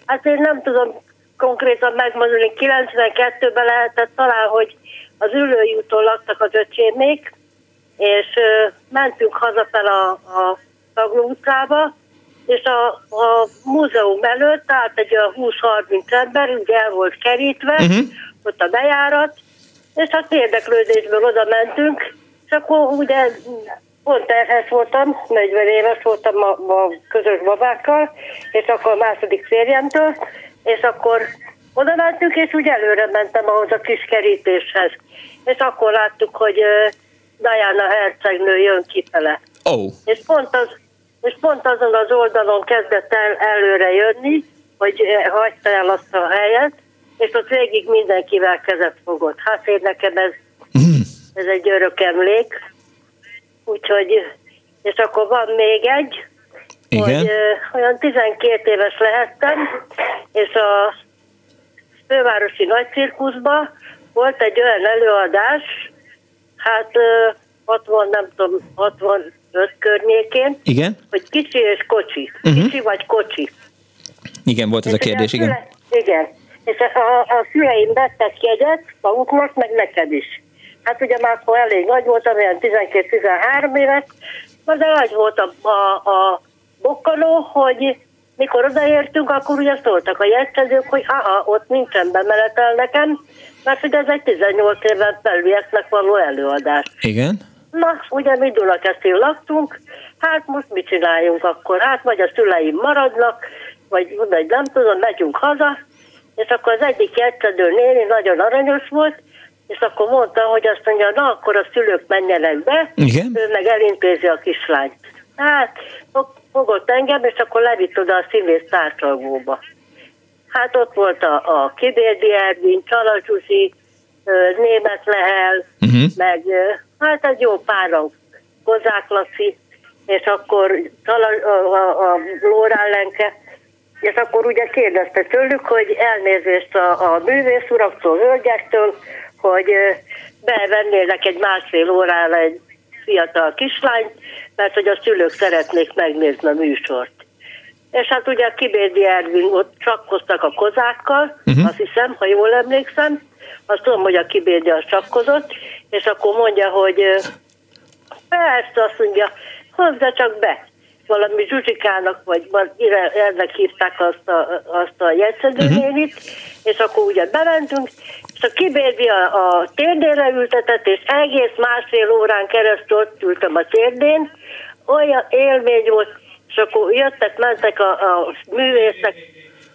Hát én nem tudom konkrétan megmondani, 92-ben lehetett talán, hogy az ülői úton laktak az öcsémék, és mentünk hazafel a, a Tagló utcába, és a, a múzeum előtt állt egy olyan 20-30 ember, ugye el volt kerítve, uh-huh. ott a bejárat, és hát érdeklődésből oda mentünk, és akkor ugye pont terhes voltam, 40 éves voltam a, a közös babákkal, és akkor a második férjemtől, és akkor oda mentünk, és úgy előre mentem ahhoz a kis kerítéshez. És akkor láttuk, hogy Diana hercegnő jön kifele. Oh. És pont, az, és pont azon az oldalon kezdett el előre jönni, hogy hagyta el azt a helyet, és ott végig mindenkivel kezet fogott. Hát én nekem ez, ez egy örök emlék. Úgyhogy, és akkor van még egy, Igen. hogy ö, olyan 12 éves lehettem, és a fővárosi nagycirkuszban volt egy olyan előadás, hát ö, 60, nem tudom, 65 környékén, Igen? hogy kicsi és kocsi. Mhm. Kicsi vagy kocsi. Igen, volt ez a És kérdés, igen. Igen. És a, a szüleim vettek jegyet maguknak, meg neked is. Hát ugye már akkor elég nagy voltam, olyan 12-13 éves, de nagy volt a, a, a bokkanó, hogy mikor odaértünk, akkor ugye szóltak a jegyszedők, hogy aha, ott nincsen bemenetel nekem, mert hogy ez egy 18 éven felülieknek való előadás. Igen. Na, ugye mi Dunakeszin laktunk, hát most mit csináljunk akkor? Hát vagy a szüleim maradnak, vagy, vagy nem tudom, megyünk haza, és akkor az egyik jegyszedő néni nagyon aranyos volt, és akkor mondta, hogy azt mondja, na akkor a szülők menjenek be, Igen. ő meg elintézi a kislányt. Hát, fog- fogott engem, és akkor levitt oda a színész társalgóba. Hát ott volt a, a Kibérdi Ervin, Csalacsusi, Német Lehel, uh-huh. meg hát egy jó páran, Kozák Laci, és akkor Csala, a, a, a Lórán Lenke, és akkor ugye kérdezte tőlük, hogy elnézést a, a művész uraktól, hölgyektől, hogy bevennének egy másfél órára egy fiatal kislányt, mert hogy a szülők szeretnék megnézni a műsort. És hát ugye a Kibérdi Ervin ott csakkoztak a kozákkal, uh-huh. azt hiszem, ha jól emlékszem, azt tudom, hogy a Kibérdi az csakkozott, és akkor mondja, hogy persze, azt mondja, hozzá csak be. Valami Zsuzsikának, vagy vagy ire- ennek hívták azt a, azt a jegyszedőnénit, és akkor ugye bementünk, és a kibérdi a, a térdére ültetett, és egész másfél órán keresztül ott ültem a térdén, olyan élmény volt, és akkor jöttek, mentek a, a művészek,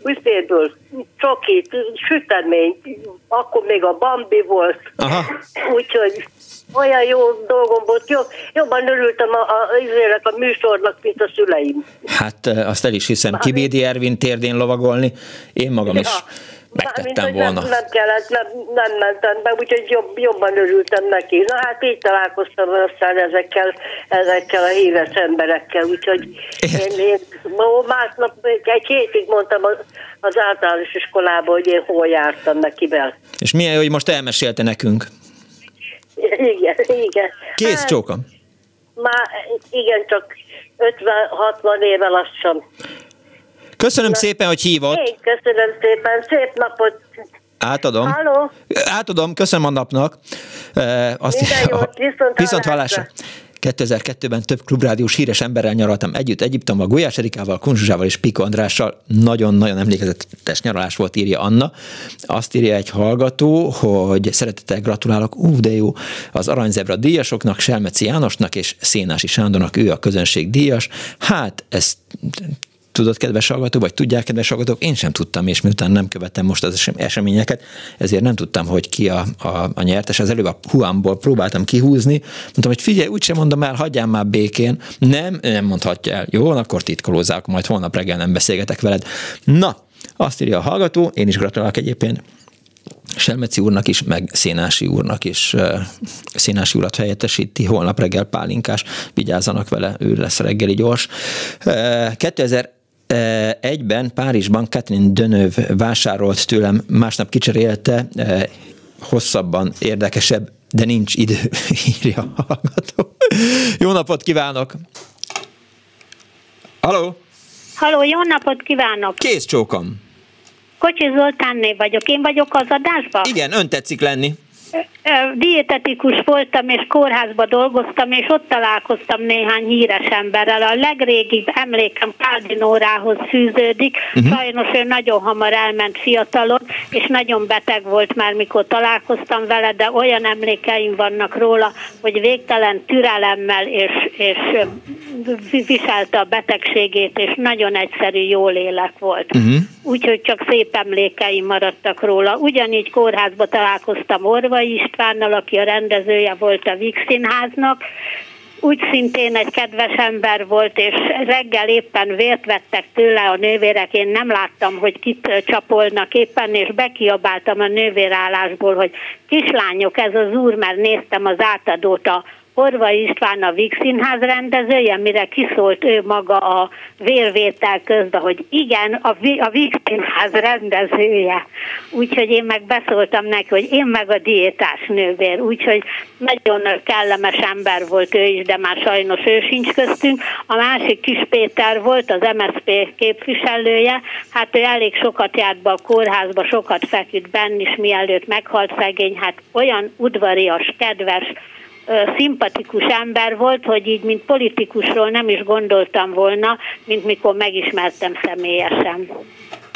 büféből, csoki, sütemény, akkor még a Bambi volt, Aha. úgyhogy olyan jó dolgom volt, jó, jobban örültem a, a, izének a műsornak, mint a szüleim. Hát eh, azt el is hiszem, Kibédi Ervin térdén lovagolni, én magam is. Mint megtettem hogy volna. nem, nem kellett, nem, nem mentem be, úgyhogy jobb, jobban örültem neki. Na hát így találkoztam aztán ezekkel, ezekkel a híres emberekkel, úgyhogy én, én másnap egy hétig mondtam az, általános iskolában, hogy én hol jártam nekivel. És milyen hogy most elmesélte nekünk. Igen, igen. Kész Hát, csókom. Már igen, csak 50-60 éve lassan. Köszönöm szépen, hogy hívott. Én köszönöm szépen, szép napot! Átadom. Halló? Átadom, köszönöm a napnak. Eh, Azt Minden jót, viszont <laughs> Viszont hallásra. hallásra. 2002-ben több klubrádiós híres emberrel nyaraltam együtt Egyiptomban, Gulyás Erikával, Kunzsuzsával és Piko Andrással. Nagyon-nagyon emlékezetes nyaralás volt, írja Anna. Azt írja egy hallgató, hogy szeretettel gratulálok, ú, de jó, az Aranyzebra díjasoknak, Selmeci Jánosnak és Szénási Sándornak, ő a közönség díjas. Hát, ez tudod, kedves hallgató, vagy tudják, kedves hallgatók, én sem tudtam, és miután nem követtem most az eseményeket, ezért nem tudtam, hogy ki a, a, a nyertes. Az előbb a Huamból próbáltam kihúzni, mondtam, hogy figyelj, úgysem mondom el, hagyjál már békén. Nem, nem mondhatja el. Jó, akkor titkolózzák, majd holnap reggel nem beszélgetek veled. Na, azt írja a hallgató, én is gratulálok egyébként Selmeci úrnak is, meg Szénási úrnak is. Szénási urat helyettesíti, holnap reggel pálinkás, vigyázzanak vele, ő lesz reggeli gyors. 2000 Egyben Párizsban Catherine Dönöv vásárolt tőlem, másnap kicserélte, hosszabban, érdekesebb, de nincs idő, <laughs> írja a hallgató. Jó napot kívánok! Halló! Halló, jó napot kívánok! Kész csókom! Kocsi Zoltánné vagyok. Én vagyok az adásban? Igen, ön tetszik lenni dietetikus voltam, és kórházba dolgoztam, és ott találkoztam néhány híres emberrel. A legrégibb emlékem Káldinórához fűződik. Uh-huh. Sajnos ő nagyon hamar elment fiatalon, és nagyon beteg volt már, mikor találkoztam vele, de olyan emlékeim vannak róla, hogy végtelen türelemmel és, és viselte a betegségét, és nagyon egyszerű, jó lélek volt. Uh-huh. Úgyhogy csak szép emlékeim maradtak róla. Ugyanígy kórházba találkoztam Orvai Istvánnal, aki a rendezője volt a Vix Színháznak, úgy szintén egy kedves ember volt, és reggel éppen vért vettek tőle a nővérek, én nem láttam, hogy kit csapolnak éppen, és bekiabáltam a nővérállásból, hogy kislányok, ez az úr, mert néztem az átadót a Horva István a Víg Színház rendezője, mire kiszólt ő maga a vérvétel közben, hogy igen, a, a Víg Színház rendezője. Úgyhogy én meg beszóltam neki, hogy én meg a diétás nővér. Úgyhogy nagyon kellemes ember volt ő is, de már sajnos ő sincs köztünk. A másik Kis Péter volt, az MSZP képviselője. Hát ő elég sokat járt be a kórházba, sokat feküdt benn is, mielőtt meghalt szegény. Hát olyan udvarias, kedves, szimpatikus ember volt, hogy így, mint politikusról nem is gondoltam volna, mint mikor megismertem személyesen.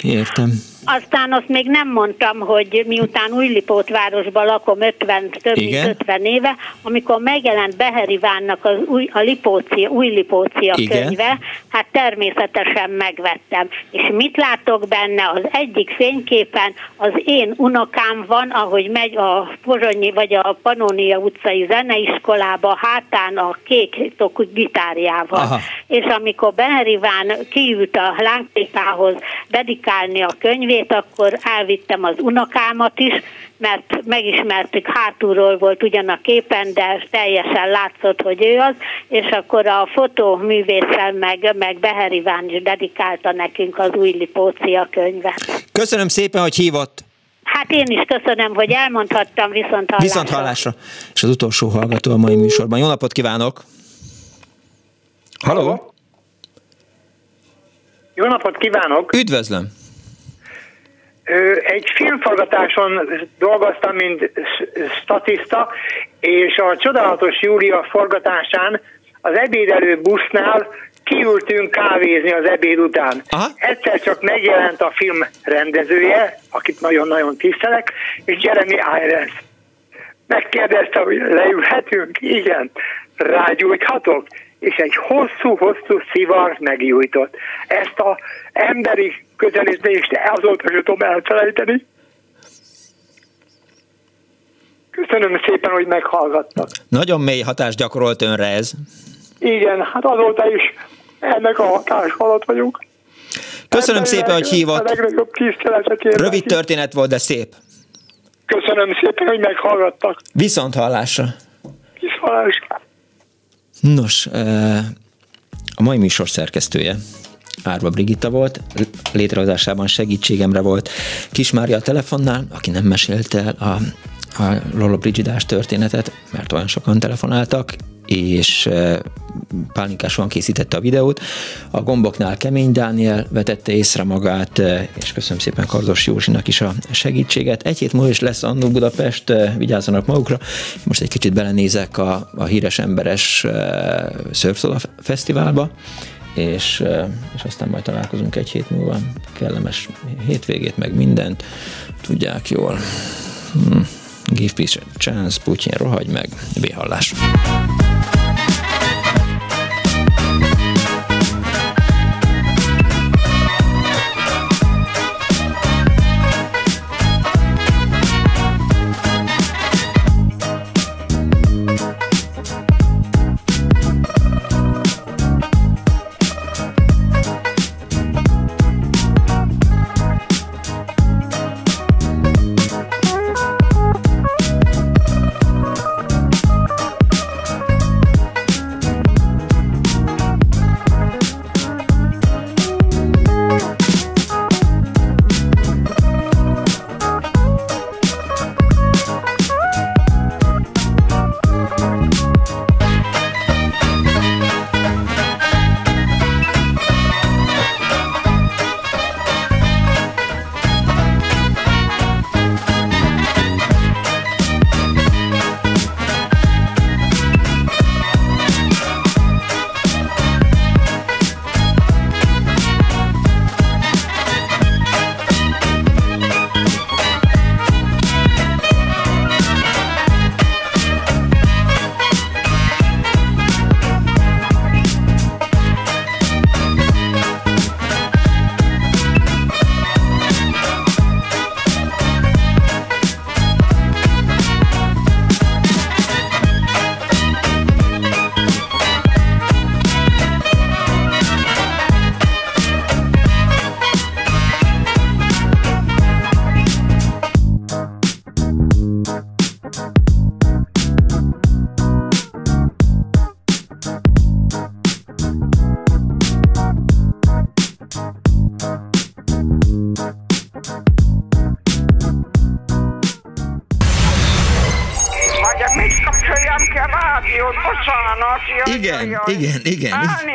Értem. Aztán azt még nem mondtam, hogy miután Újlipótvárosban lakom 50, több Igen? mint 50 éve, amikor megjelent Beheri Vánnak az új, a Lipócia, új Lipócia Igen? könyve, hát természetesen megvettem. És mit látok benne? Az egyik fényképen az én unokám van, ahogy megy a Pozsonyi vagy a Panónia utcai zeneiskolába, hátán a kék tokú gitárjával. Aha. És amikor Beheri Ván kiült a lángpépához dedikálni a könyvét, nevét, akkor elvittem az unokámat is, mert megismertük, hátulról volt ugyan a képen, de teljesen látszott, hogy ő az, és akkor a fotóművésszel meg, meg Beher Iván is dedikálta nekünk az új Lipócia könyvet. Köszönöm szépen, hogy hívott. Hát én is köszönöm, hogy elmondhattam viszont hallásra. Viszont hallásra. És az utolsó hallgató a mai műsorban. Jó napot kívánok! Halló! Jó napot kívánok! Üdvözlöm! Egy filmforgatáson dolgoztam, mint statiszta, és a Csodálatos Júlia forgatásán az ebédelő busznál kiültünk kávézni az ebéd után. Aha. Egyszer csak megjelent a film rendezője, akit nagyon-nagyon tisztelek, és Jeremy Irons. Megkérdezte, hogy leülhetünk? Igen. Rágyújthatok? És egy hosszú-hosszú szivar meggyújtott. Ezt a emberi közelítést azóta sem tudom elfelejteni. Köszönöm szépen, hogy meghallgattak. Nagyon mély hatást gyakorolt önre ez. Igen, hát azóta is ennek a hatás alatt vagyunk. Köszönöm Ebben szépen, hogy hívott. Rövid történet volt, de szép. Köszönöm szépen, hogy meghallgattak. Viszont hallásra. Viszont hallásra. Nos, a mai műsor szerkesztője Árva Brigitta volt, létrehozásában segítségemre volt Kis Mária a telefonnál, aki nem mesélte el a, a Lolo Brigidás történetet, mert olyan sokan telefonáltak, és pálinkásan készítette a videót. A gomboknál Kemény Dániel vetette észre magát, és köszönöm szépen Kardos Józsinak is a segítséget. Egy hét múlva is lesz Annó Budapest, vigyázzanak magukra. Most egy kicsit belenézek a, a híres emberes Surfszola Fesztiválba, és, és aztán majd találkozunk egy hét múlva. Kellemes hétvégét, meg mindent. Tudják jól. Hmm. Give peace a chance, Putyin, rohagy meg. Véhallás. Bocsánat, jaj, Igen, jaj, jaj. igen,